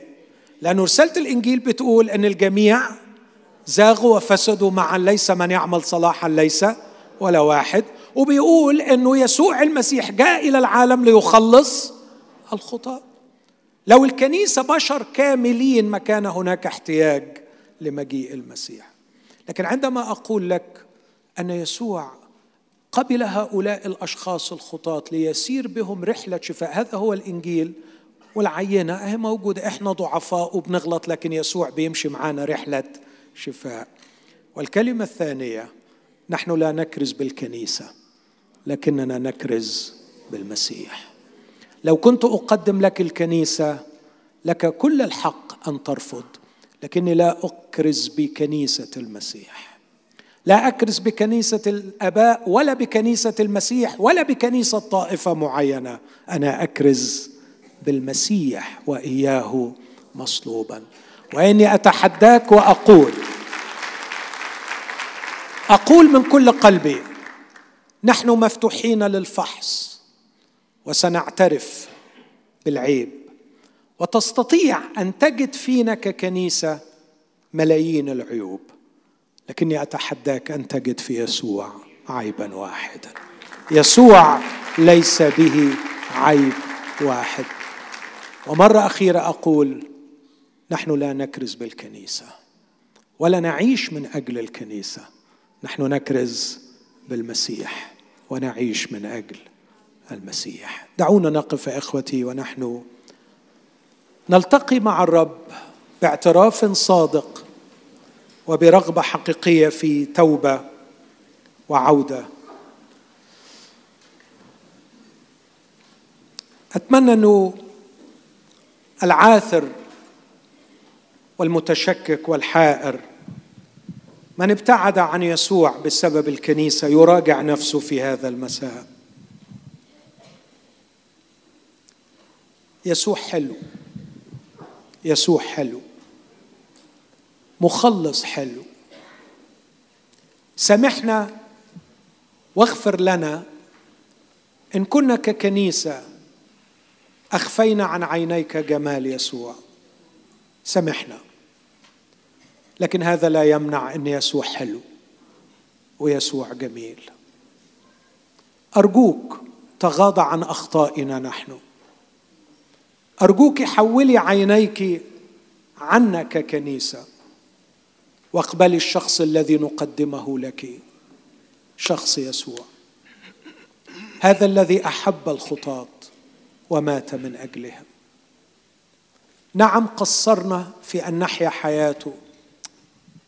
S1: لأن رسالة الإنجيل بتقول أن الجميع زاغوا وفسدوا معا ليس من يعمل صلاحا ليس ولا واحد. وبيقول أنه يسوع المسيح جاء إلى العالم ليخلص الخطاة لو الكنيسة بشر كاملين ما كان هناك احتياج لمجيء المسيح. لكن عندما أقول لك أن يسوع قبل هؤلاء الأشخاص الخطاة ليسير بهم رحلة شفاء هذا هو الإنجيل والعينة أهي موجودة إحنا ضعفاء وبنغلط لكن يسوع بيمشي معانا رحلة شفاء. والكلمة الثانية نحن لا نكرز بالكنيسة لكننا نكرز بالمسيح. لو كنت أقدم لك الكنيسة لك كل الحق أن ترفض. لكني لا أكرز بكنيسة المسيح. لا أكرز بكنيسة الآباء ولا بكنيسة المسيح ولا بكنيسة طائفة معينة. أنا أكرز بالمسيح وإياه مصلوبا. وإني أتحداك وأقول أقول من كل قلبي نحن مفتوحين للفحص وسنعترف بالعيب. وتستطيع أن تجد فينا ككنيسه ملايين العيوب لكني أتحداك أن تجد في يسوع عيبا واحدا. يسوع ليس به عيب واحد. ومرة أخيرة أقول نحن لا نكرز بالكنيسة ولا نعيش من أجل الكنيسة. نحن نكرز بالمسيح ونعيش من أجل المسيح. دعونا نقف يا إخوتي ونحن نلتقي مع الرب باعتراف صادق وبرغبة حقيقية في توبة وعودة. أتمنى أنه العاثر والمتشكك والحائر من ابتعد عن يسوع بسبب الكنيسة يراجع نفسه في هذا المساء. يسوع حلو. يسوع حلو. مخلص حلو. سامحنا واغفر لنا إن كنا ككنيسة أخفينا عن عينيك جمال يسوع. سامحنا لكن هذا لا يمنع إن يسوع حلو ويسوع جميل. أرجوك تغاضى عن أخطائنا نحن. ارجوك حولي عينيك عنا ككنيسه واقبلي الشخص الذي نقدمه لك شخص يسوع. هذا الذي أحب الخطاه ومات من أجلهم. نعم قصرنا في أن نحيا حياته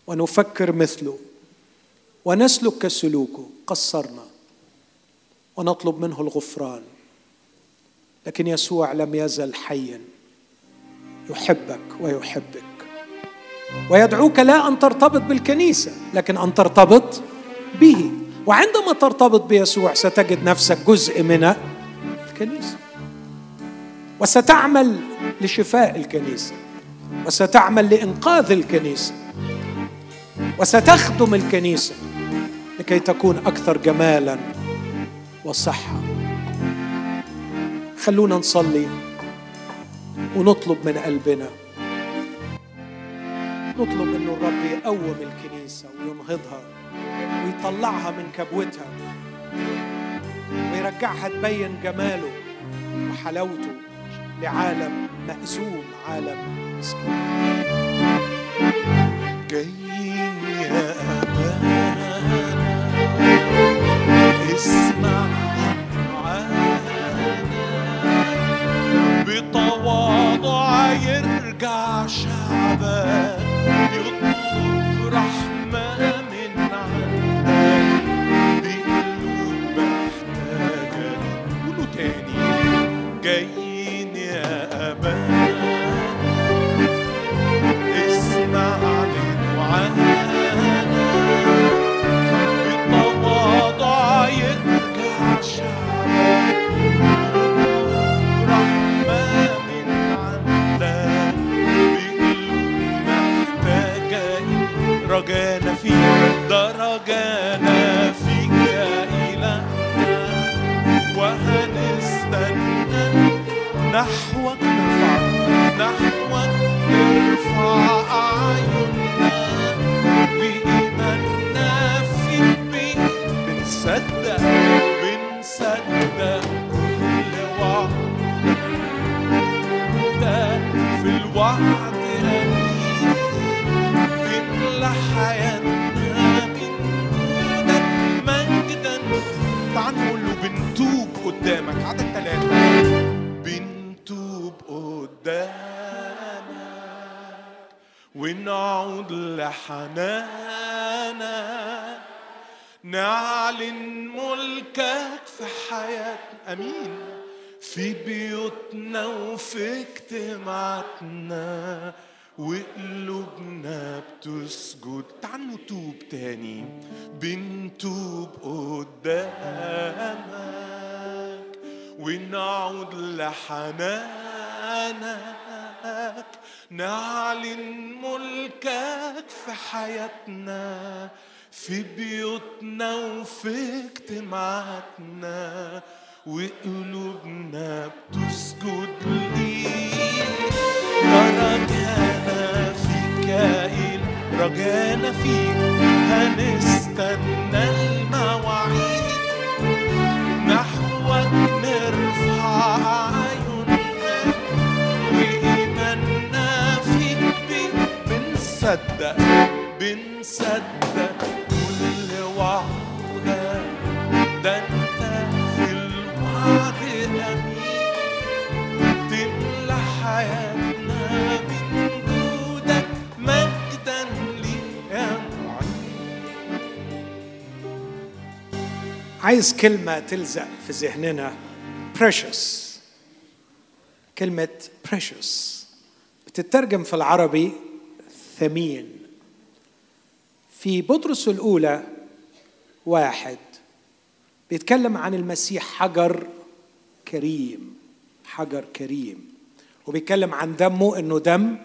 S1: ونفكر مثله ونسلك كسلوكه قصرنا ونطلب منه الغفران. لكن يسوع لم يزل حيا. يحبك ويحبك. ويدعوك لا أن ترتبط بالكنيسة لكن أن ترتبط به. وعندما ترتبط بيسوع ستجد نفسك جزء من الكنيسة. وستعمل لشفاء الكنيسة. وستعمل لإنقاذ الكنيسة. وستخدم الكنيسة لكي تكون أكثر جمالا وصحه خلونا نصلي ونطلب من قلبنا. نطلب إنه الرب يقوم الكنيسة وينهضها ويطلعها من كبوتها ويرجعها تبين جماله وحلاوته لعالم مأزوم عالم مسكين.
S2: جايين يا أبانا اسمع. يرجع شعبك بنصدق كل ده في الوعد بنملى حياتنا من جودك مجدا. تعال نقول له بنتوب قدامك. عدد ثلاثة بنتوب قدامك. ونعود لحنانك. نعلن ملكك في حياتنا أمين. في بيوتنا وفي اجتماعاتنا. وقلوبنا بتسجد. تعال نتوب تاني. بنتوب قدامك. ونعود لحنانك. نعلن ملكك في حياتنا. في بيوتنا وفي اجتماعاتنا وقلوبنا بتسجد ليك رجانا فيك إله رجانا فيك هنستنى المواعيد. نحوك نرفع أعيننا وإيماننا فيك بنصدق. بنصدق كل وعدك ده انت في الوعد امين تملى حياتنا من جودك مجدا ليك يا
S1: عايز كلمة تلزق في ذهننا. Precious. كلمة precious. بتترجم في العربي ثمين. في بطرس الأولى واحد بيتكلم عن المسيح حجر كريم حجر كريم وبيتكلم عن دمه إنه دم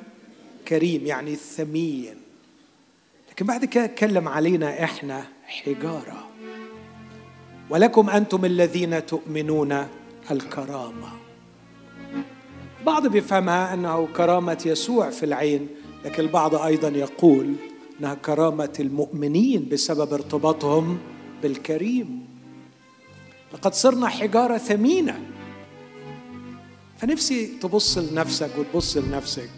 S1: كريم يعني ثمين. لكن بعد كده اتكلم علينا إحنا حجارة. ولكم أنتم الذين تؤمنون الكرامة. بعض بيفهمها أنه كرامة يسوع في العين لكن البعض أيضا يقول انها كرامة المؤمنين بسبب ارتباطهم بالكريم. لقد صرنا حجارة ثمينة. فنفسي تبص لنفسك وتبص لنفسك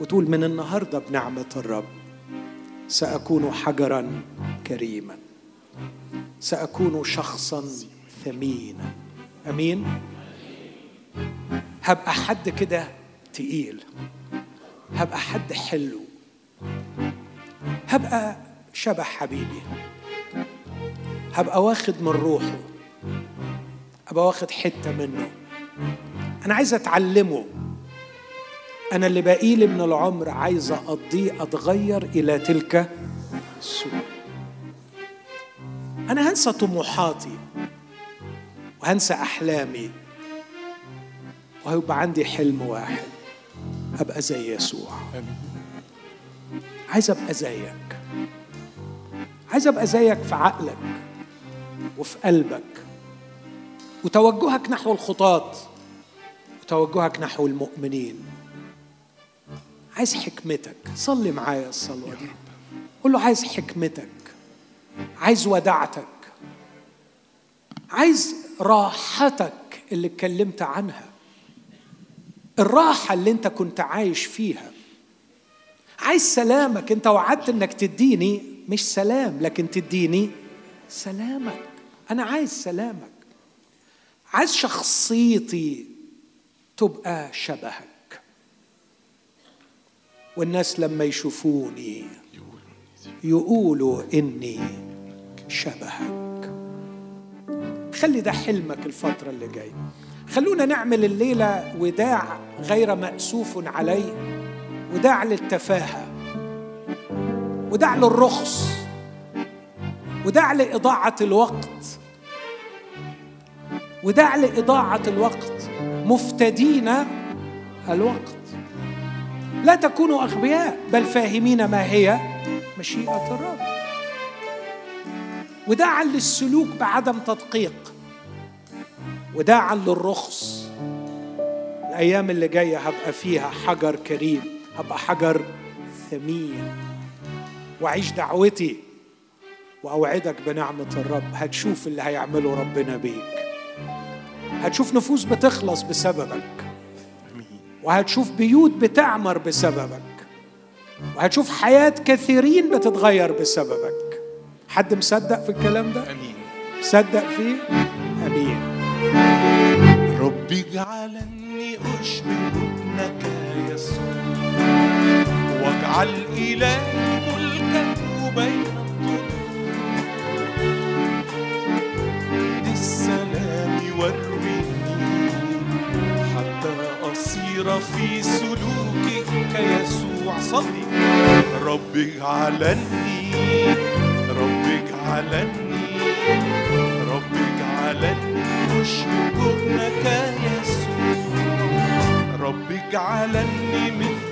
S1: وتقول من النهارده بنعمة الرب سأكون حجرا كريما. سأكون شخصا ثمينا. أمين؟ هبقى حد كده تقيل. هبقى حد حلو. هبقى شبه حبيبي. هبقى واخد من روحه. هبقى واخد حتة منه. أنا عايز أتعلمه. أنا اللي باقيلي من العمر عايز أقضيه أتغير إلى تلك الصورة. أنا هنسى طموحاتي وهنسى أحلامي وهيبقى عندي حلم واحد. أبقى زي يسوع. عايز أبقى زيك. عايز أبقى زيك في عقلك وفي قلبك. وتوجهك نحو الخطاة وتوجهك نحو المؤمنين. عايز حكمتك. صلي معايا الصلوة دي. قول له عايز حكمتك. عايز ودعتك عايز راحتك اللي اتكلمت عنها. الراحة اللي انت كنت عايش فيها. عايز سلامك. انت وعدت انك تديني مش سلام لكن تديني سلامك. أنا عايز سلامك. عايز شخصيتي تبقى شبهك. والناس لما يشوفوني يقولوا إني شبهك. خلي ده حلمك الفترة اللي جاية. خلونا نعمل الليلة وداع غير مأسوف عليه. وداع للتفاهة وداع للرخص وداع لإضاعة الوقت وداع لإضاعة الوقت مفتدين الوقت. لا تكونوا أغبياء بل فاهمين ما هي مشيئة الرب. وداعا للسلوك بعدم تدقيق وداعا للرخص. الأيام اللي جاية هبقى فيها حجر كريم. هبقى حجر ثمين. وأعيش دعوتي وأوعدك بنعمة الرب. هتشوف اللي هيعمله ربنا بيك. هتشوف نفوس بتخلص بسببك. وهتشوف بيوت بتعمر بسببك. وهتشوف حياة كثيرين بتتغير بسببك. حد مصدق في الكلام ده؟
S2: آمين.
S1: مصدق فيه؟ أمين.
S2: ربي اجعلني أشبه واجعل الهي ملكك بين الطرق السلام وارويني حتى اصير في سلوكك كيسوع صلي ربي اجعلني ربي اجعلني ربي اجعلني ابنك يسوع ربي اجعلني مثل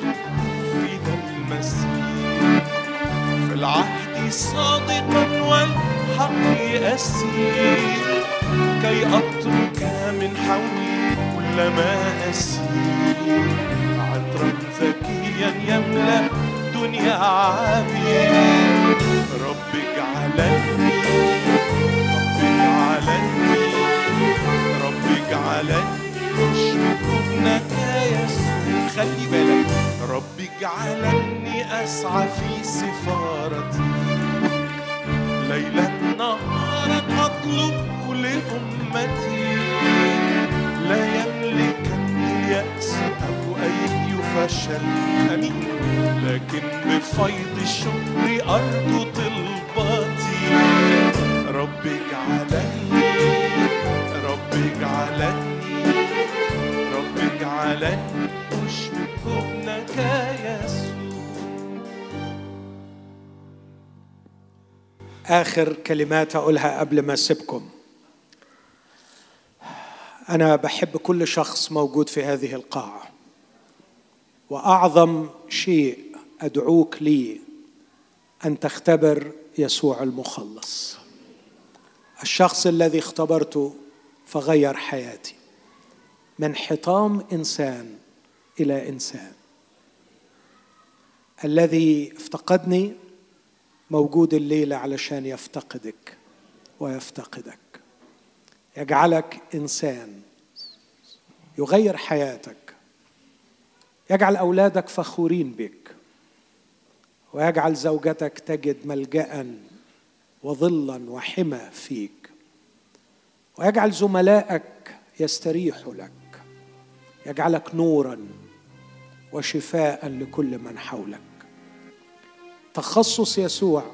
S2: المسيح في العهد صادقا والحق أسير كي أترك من حولي كل ما أسير. عطرا ذكيا يملأ دنيا عبير ربي اجعلني ربي اجعلني ربي اجعلني أشبه ابنك يسوع. خلي بالك ربي اجعلني أسعى في سفارتي. ليلا نهارا أطلب لأمتي. لا يملكني اليأس أو أي فشل. أمين لكن بفيض الشكر أرجو طلباتي. ربي اجعلني ربي اجعلني ربي اجعلني يسوع
S1: آخر كلمات أقولها قبل ما أسيبكم. أنا بحب كل شخص موجود في هذه القاعة وأعظم شيء أدعوك لي أن تختبر يسوع المخلص. الشخص الذي اختبرته فغير حياتي. من حطام إنسان إلى إنسان. الذي افتقدني موجود الليلة علشان يفتقدك ويفتقدك. يجعلك إنسان يغير حياتك. يجعل أولادك فخورين بك. ويجعل زوجتك تجد ملجأ وظلا وحمى فيك. ويجعل زملائك يستريحوا لك. يجعلك نورا وشفاء لكل من حولك. تخصص يسوع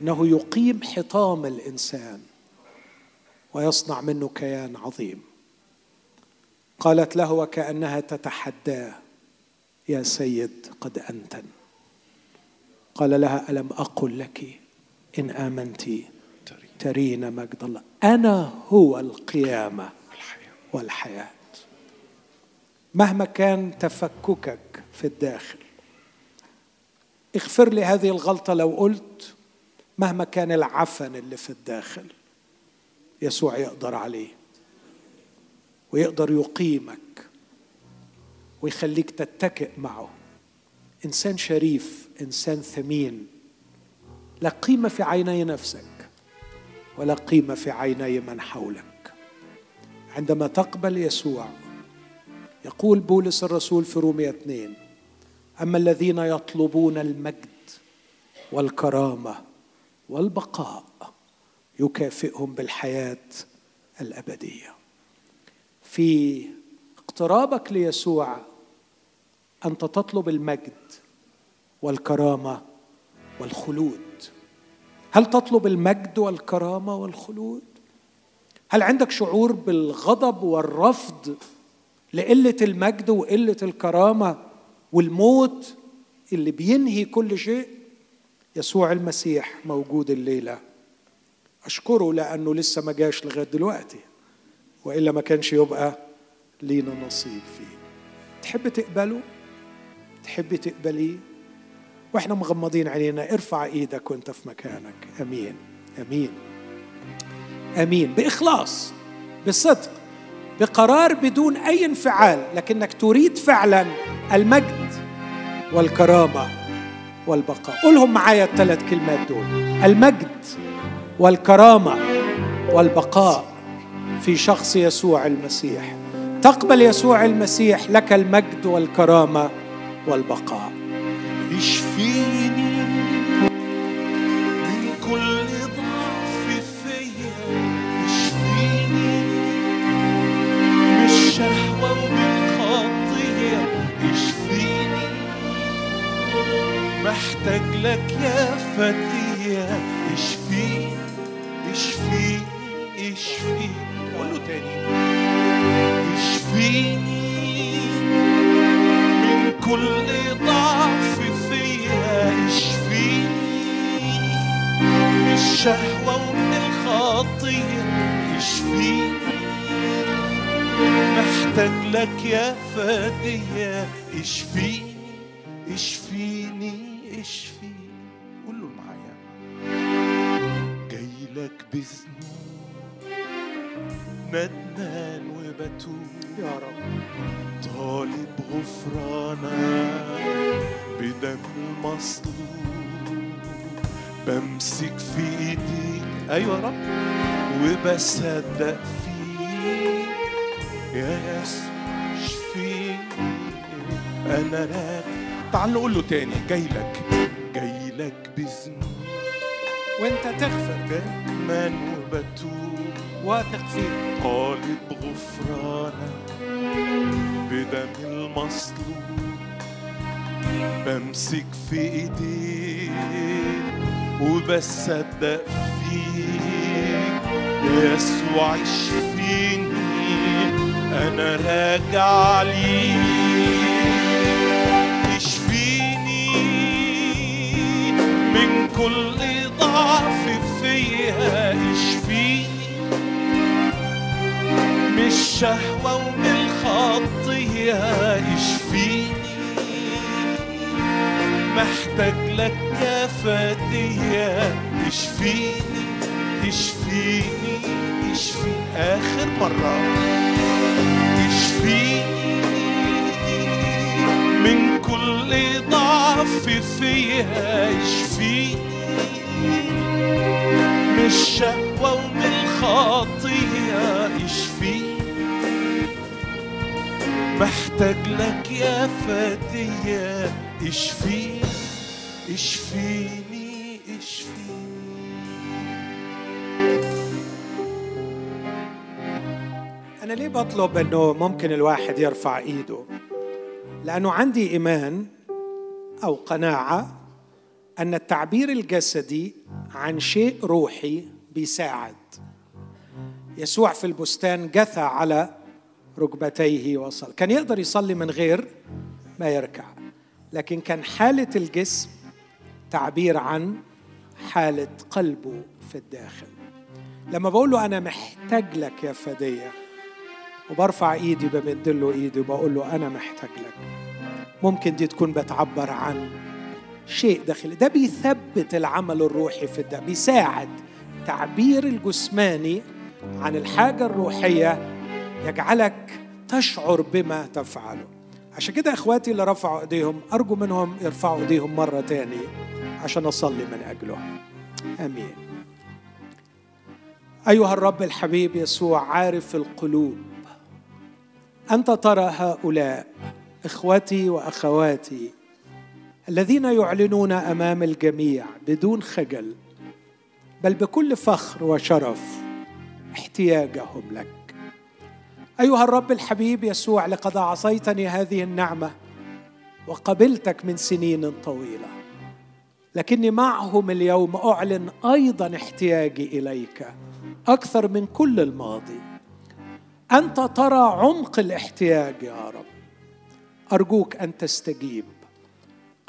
S1: أنه يقيم حطام الإنسان ويصنع منه كيان عظيم. قالت له وكأنها تتحداه يا سيد قد انتن قال لها ألم أقل لك إن آمنت ترين مجد الله؟ أنا هو القيامة والحياة. مهما كان تفككك في الداخل. اغفر لي هذه الغلطة لو قلت مهما كان العفن اللي في الداخل يسوع يقدر عليه ويقدر يقيمك ويخليك تتكئ معه. إنسان شريف إنسان ثمين. لا قيمة في عيني نفسك ولا قيمة في عيني من حولك. عندما تقبل يسوع يقول بولس الرسول في رومية اثنين أما الذين يطلبون المجد والكرامة والبقاء يكافئهم بالحياة الأبدية في اقترابك ليسوع أنت تطلب المجد والكرامة والخلود هل تطلب المجد والكرامة والخلود؟ هل عندك شعور بالغضب والرفض لقلة المجد وقلة الكرامة والموت اللي بينهي كل شيء يسوع المسيح موجود الليلة. أشكره لأنه لسه ما جاش لغاية دلوقتي وإلا ما كانش يبقى لينا نصيب فيه. تحب تقبله؟ تحب تقبليه؟ وإحنا مغمضين عينينا ارفع إيدك وإنت في مكانك. آمين. آمين. آمين. بإخلاص بصدق بقرار بدون أي انفعال لكنك تريد فعلا المجد والكرامة والبقاء. قولهم معايا الثلاث كلمات دول. المجد والكرامة والبقاء في شخص يسوع المسيح. تقبل يسوع المسيح لك المجد والكرامة والبقاء.
S2: اشفيني محتاج لك يا فتية اشفيني اشفيني اشفيني قول له تاني. اشفيني من كل ضعف فيا. اشفيني من الشهوة ومن الخطية اشفيني محتاج لك يا فدية اشفيني اشفيني. اشفيني قول له معايا. جاي لك بذنوب ندمان وبتوب
S1: يا رب.
S2: طالب غفرانك بدم المصلوب بمسك في ايديك أيوه يا رب. وبصدق فيك يا يسوع اشفيني. أنا راجع تعال نقول له تاني. جاي لك جاي لك بذنوب.
S1: وانت تغفر
S2: ندمان وبتوب.
S1: واثق فيه.
S2: طالب غفرانك بدم المصلوب. بمسك في ايديك وبصدق فيك. يا يسوع اشفيني أنا راجع ليك. من كل ضعف فيها اشفيني من الشهوة ومن الخطية اشفيني محتاج لك يا فدية اشفيني اشفيني اشفيني آخر مرة؟ اشفيني من كل ضعف فيها اشفيني من الشهوة ومن الخطية اشفيني محتاج لك يا فدية اشفيني اشفيني اشفيني
S1: أنا ليه بطلب إنه ممكن الواحد يرفع إيده؟ لأنه عندي إيمان أو قناعة أن التعبير الجسدي عن شيء روحي بيساعد. يسوع في البستان جثى على ركبتيه وصل. كان يقدر يصلي من غير ما يركع لكن كان حالة الجسم تعبير عن حالة قلبه في الداخل. لما بقول له أنا محتاج لك يا فدية وبرفع ايدي بمد له ايدي وبقول له أنا محتاج لك. ممكن دي تكون بتعبر عن شيء داخلي ده بيثبت العمل الروحي في الدم بيساعد تعبير الجسماني عن الحاجة الروحية يجعلك تشعر بما تفعله. عشان كده إخواتي اللي رفعوا إيديهم أرجو منهم يرفعوا إيديهم مرة تاني عشان أصلي من اجلهم آمين. أيها الرب الحبيب يسوع عارف القلوب. أنت ترى هؤلاء إخوتي وأخواتي الذين يعلنون أمام الجميع بدون خجل بل بكل فخر وشرف احتياجهم لك. أيها الرب الحبيب يسوع لقد اعطيتني هذه النعمة وقبلتك من سنين طويلة لكني معهم اليوم أعلن أيضا احتياجي إليك أكثر من كل الماضي. أنت ترى عمق الاحتياج يا رب. أرجوك أن تستجيب.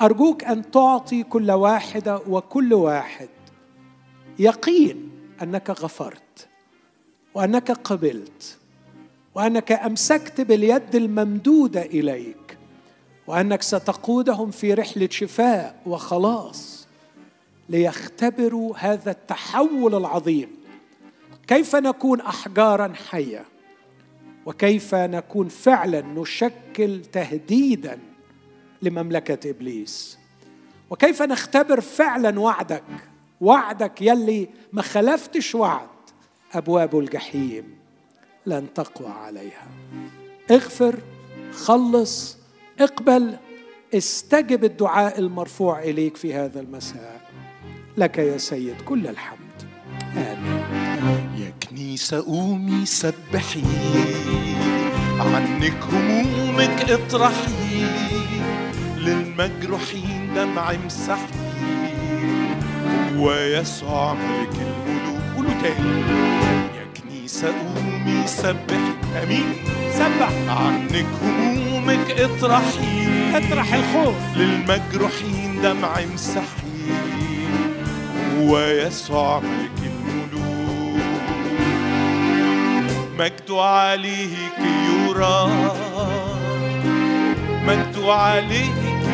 S1: أرجوك أن تعطي كل واحدة وكل واحد. يقين أنك غفرت وأنك قبلت وأنك أمسكت باليد الممدودة إليك وأنك ستقودهم في رحلة شفاء وخلاص. ليختبروا هذا التحول العظيم. كيف نكون أحجارا حية؟ وكيف نكون فعلا نشكل تهديدا لمملكة إبليس؟ وكيف نختبر فعلا وعدك؟ وعدك يلي ما خلفتش وعد أبواب الجحيم لن تقوى عليها. اغفر خلص اقبل استجب الدعاء المرفوع إليك في هذا المساء. لك يا سيد كل الحمد. آمين.
S2: يا كنيسة قومي سبحي. عنك همومك اطرحي. للمجروحين دمع امسحي هو يسوع ملك الملوك قولوا تاني يا كنيسة قومي سبحي. أمين.
S1: سبح.
S2: عنك همومك اطرحي.
S1: اطرح الخوف.
S2: للمجروحين دمع امسحي. هو يسوع ملك مجد عليك يرى. مجد عليك.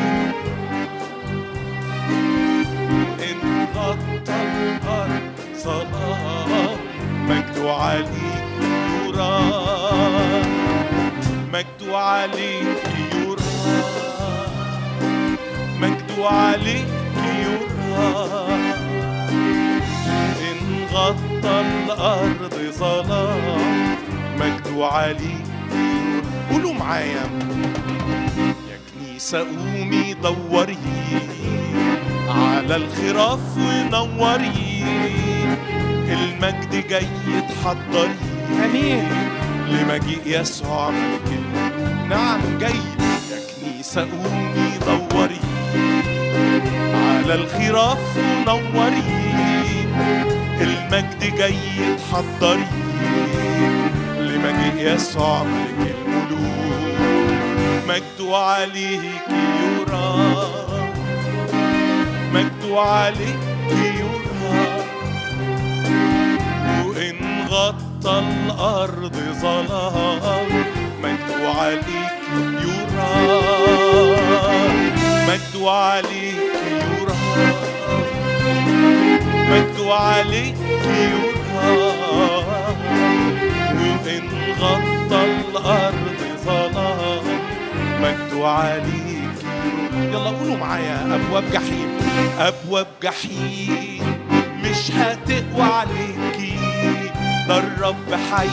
S2: إن غطى الأرض صلاة. مجد عليك يرى. مجد عليك يرى. مجد عليك يرى. غطى الأرض ظلام مجد عليك قولوا معايا. يا كنيسة قومي دوري. على الخراف ونوري المجد جاي تحضري.
S1: آمين.
S2: لمجيء يسوع ملك. نعم جاي. يا كنيسة قومي دوري. على الخراف ونوري المجد جاي تحضري لمجيء يسوع ملك الملوك. مجد عليك يرى. مجد عليك يرى. وإن غطى الأرض ظلام مجد عليك يرى. مجد عليك يرى. عليك يرى وإن غطى الأرض ظلام مجد عليك يلا قولوا معايا أبواب جحيم أبواب جحيم. مش هتقوى عليكي ده الرب حي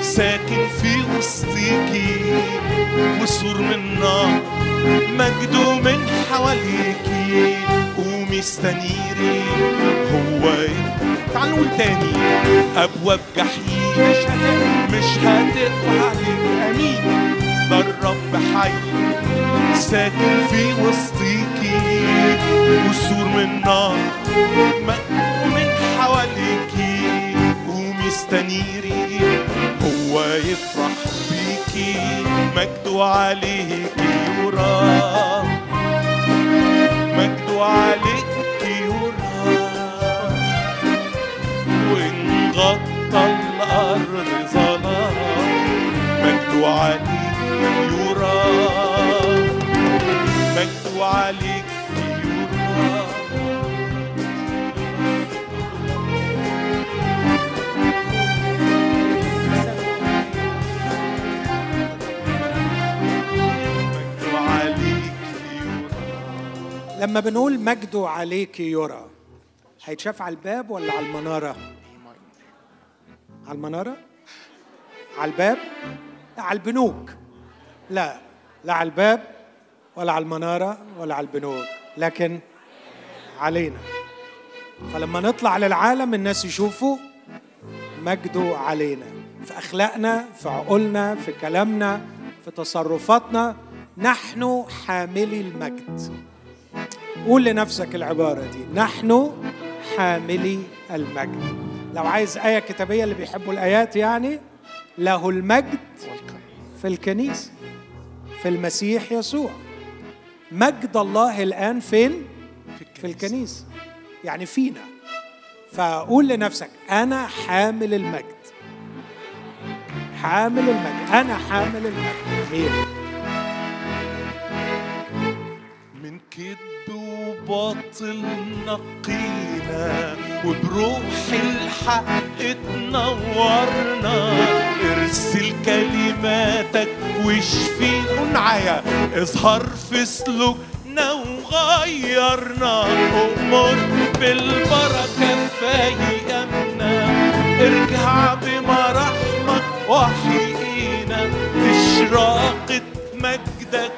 S2: ساكن في وسطيكي وسور من نار مجده من حواليكي قومي استنيري هو تعالوا نقول تاني. أبواب جحيم مش هتقوى مش هتقوى عليك أمين. ده الرب حي ساكن في وسطيكي. وسور من نار من حواليكي. قومي استنيري هو يفرح بيكي. مجده عليكي يرى مجده عليكي. مجده عليك يرى مجده عليك يرى مجده عليك يرى
S1: لما بنقول مجده عليك يرى هيتشاف على الباب ولا على المنارة؟ على المنارة؟ على الباب؟ على البنوك. لا لا على الباب ولا على المنارة ولا على البنوك. لكن علينا. فلما نطلع للعالم الناس يشوفوا مجده علينا. في أخلاقنا في عقولنا في كلامنا في تصرفاتنا. نحن حاملي المجد. قول لنفسك العبارة دي. نحن حاملي المجد. لو عايز آية كتابية اللي بيحبوا الآيات يعني له المجد في الكنيسة. في المسيح يسوع. مجد الله الآن فين؟ في الكنيسة. يعني فينا. فقول لنفسك أنا حامل المجد. حامل المجد. أنا حامل المجد.
S2: من كذب وباطل نقينا وبروح الحق تنورنا. ارسل كلماتك واشفينا ونعيا اظهر في سلوكنا وغيرنا. أمر بالبركة في أيامنا. ارجع بمراحمك وحيينا اشراقة مجدك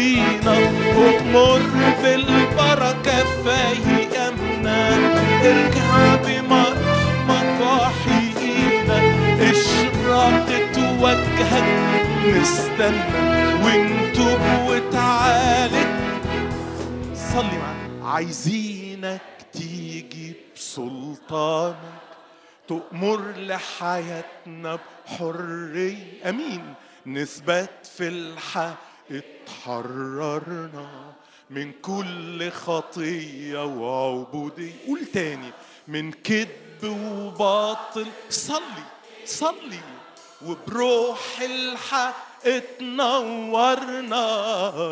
S2: أراضينا أمر بالبركة في أيامنا ارجع بمرحمك وحيينا اشراقة وجهك نستنى. وانتب وتعالج صلي معانا. عايزينك تيجي بسلطانك تؤمر لحياتنا بحرية. أمين. نثبت في الحق اتحررنا من كل خطية وعبودية. قول تاني. من كذب وباطل. صلي صلي. وبروح الحق اتنورنا.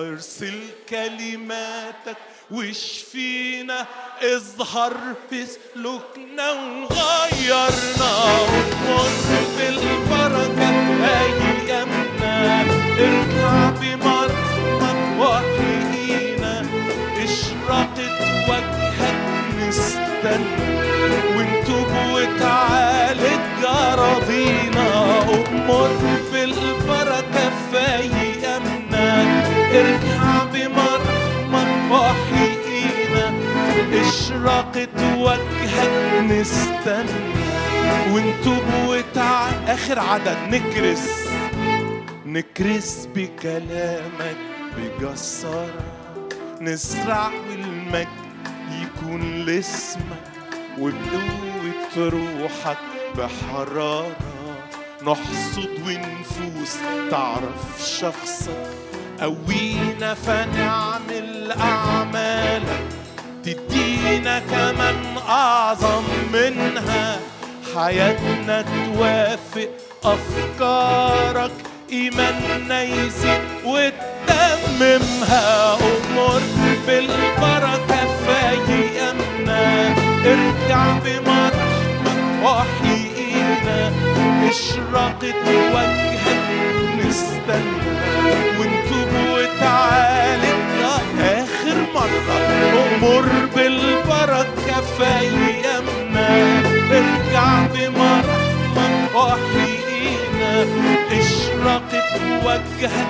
S2: ارسل كلماتك واشفينا اظهر في سلوكنا وغيرنا ومر بالبركة ايامنا ارجع بالبركة في أيامنا ارجع بمرحمك وحيينا اشرقت وجهك نستنى وانتب وتع آخر عدد. نكرس نكرس بكلامك بجسارة نزرع المجد يكون لاسمك وبقوة روحك بحرارة. نحصد ونفوس. تعرف شخصك قوينا فنعمل أعمالك تدينا كمان أعظم منها. حياتنا توافق أفكارك. إيماننا يزيد وتتممها أمر بالبركة في أيامنا ارجع بمرحمك وحيينا. اشرقت وجهك نستنى ونتوب وتعالج آخر مرة. أمر بالبركة في أيامنا ارجع وحيينا. اشرقت وجهك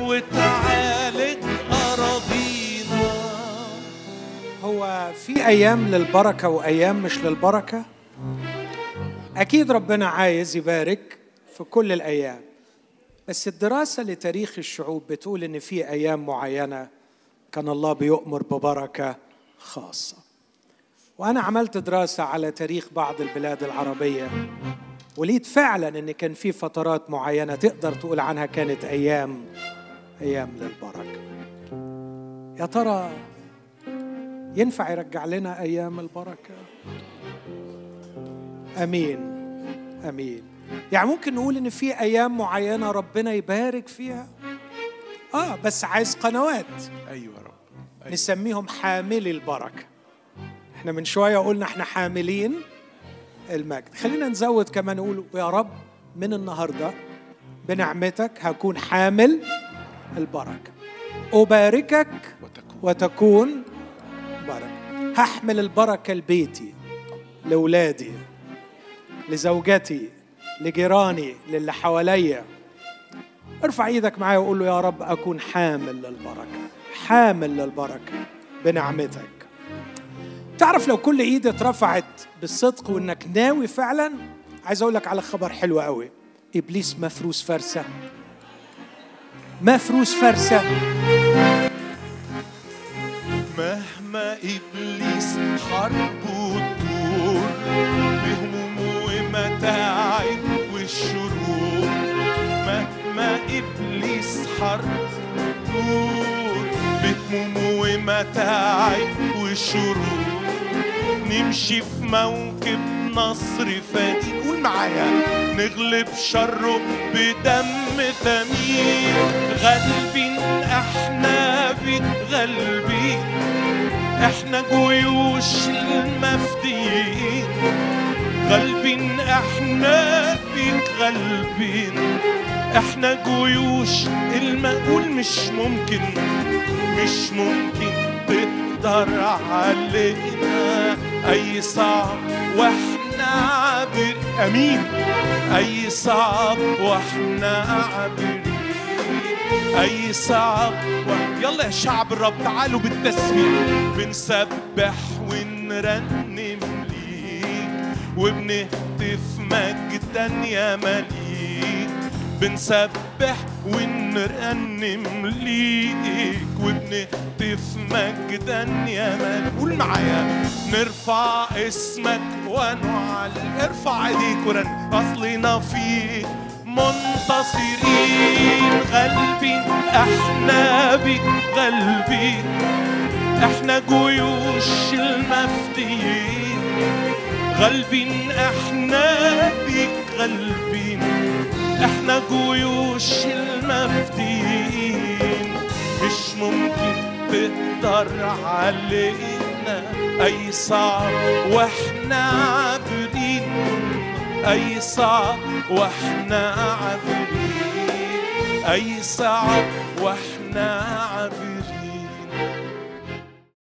S2: وتعالج أراضينا.
S1: هو في أيام للبركة وأيام مش للبركة؟ أكيد ربنا عايز يبارك في كل الأيام. بس الدراسة لتاريخ الشعوب بتقول إن في أيام معينة كان الله بيؤمر ببركة خاصة. وأنا عملت دراسة على تاريخ بعض البلاد العربية ولقيت فعلا إن كان في فترات معينة تقدر تقول عنها كانت أيام أيام للبركة. يا ترى ينفع يرجع لنا أيام البركة؟ آمين. آمين. يعني ممكن نقول إن في أيام معينة ربنا يبارك فيها؟ آه بس عايز قنوات.
S2: أيوه يا رب. أيوة.
S1: نسميهم حاملي البركة. إحنا من شوية قلنا إحنا حاملين المجد. خلينا نزود كمان نقول يا رب من النهارده بنعمتك هكون حامل البركة. أباركك
S2: وتكون.
S1: وتكون بركة. هحمل البركة لبيتي لأولادي. لزوجتي لجيراني للي حواليا ارفع إيدك معايا وقول له يا رب أكون حامل للبركة حامل للبركة بنعمتك. تعرف لو كل ايد اترفعت بالصدق وإنك ناوي فعلا عايز أقول لك على خبر حلو قوي. إبليس مفروس فرسة. مفروس فرسة.
S2: مهما إبليس حربه تدور حربه تدور بهمومه ومتاعب والشرور نمشي في موكب نصر فادي قول معايا. نغلب شره بدم ثمين. غالبين إحنا بيك غالبين إحنا جيوش المفديين. غالبين إحنا بيك غالبين إحنا جيوش المقول مش ممكن مش ممكن تقدر علينا. أي صعب وإحنا عابر أمين. أي صعب وإحنا عابرين أي صعب. يلا يا شعب الرب تعالوا بالتسبيح. بنسبح ونرنم ليك وبنهتف مجدا يا مليك. بنسبح ونرنم ليك وبنهتف مجدا يا مليك قول معايا نرفع اسمك ونعلي ارفع ايديك ورن. أصلنا فيك منتصرين. غالبين إحنا بيك غالبين إحنا جيوش المفديين غالبين إحنا بيك غالبين إحنا جيوش المفديين مش ممكن تقدر علينا. أي صعب وإحنا عابرين أي صعب وإحنا عابرين أي صعب وإحنا عابرين.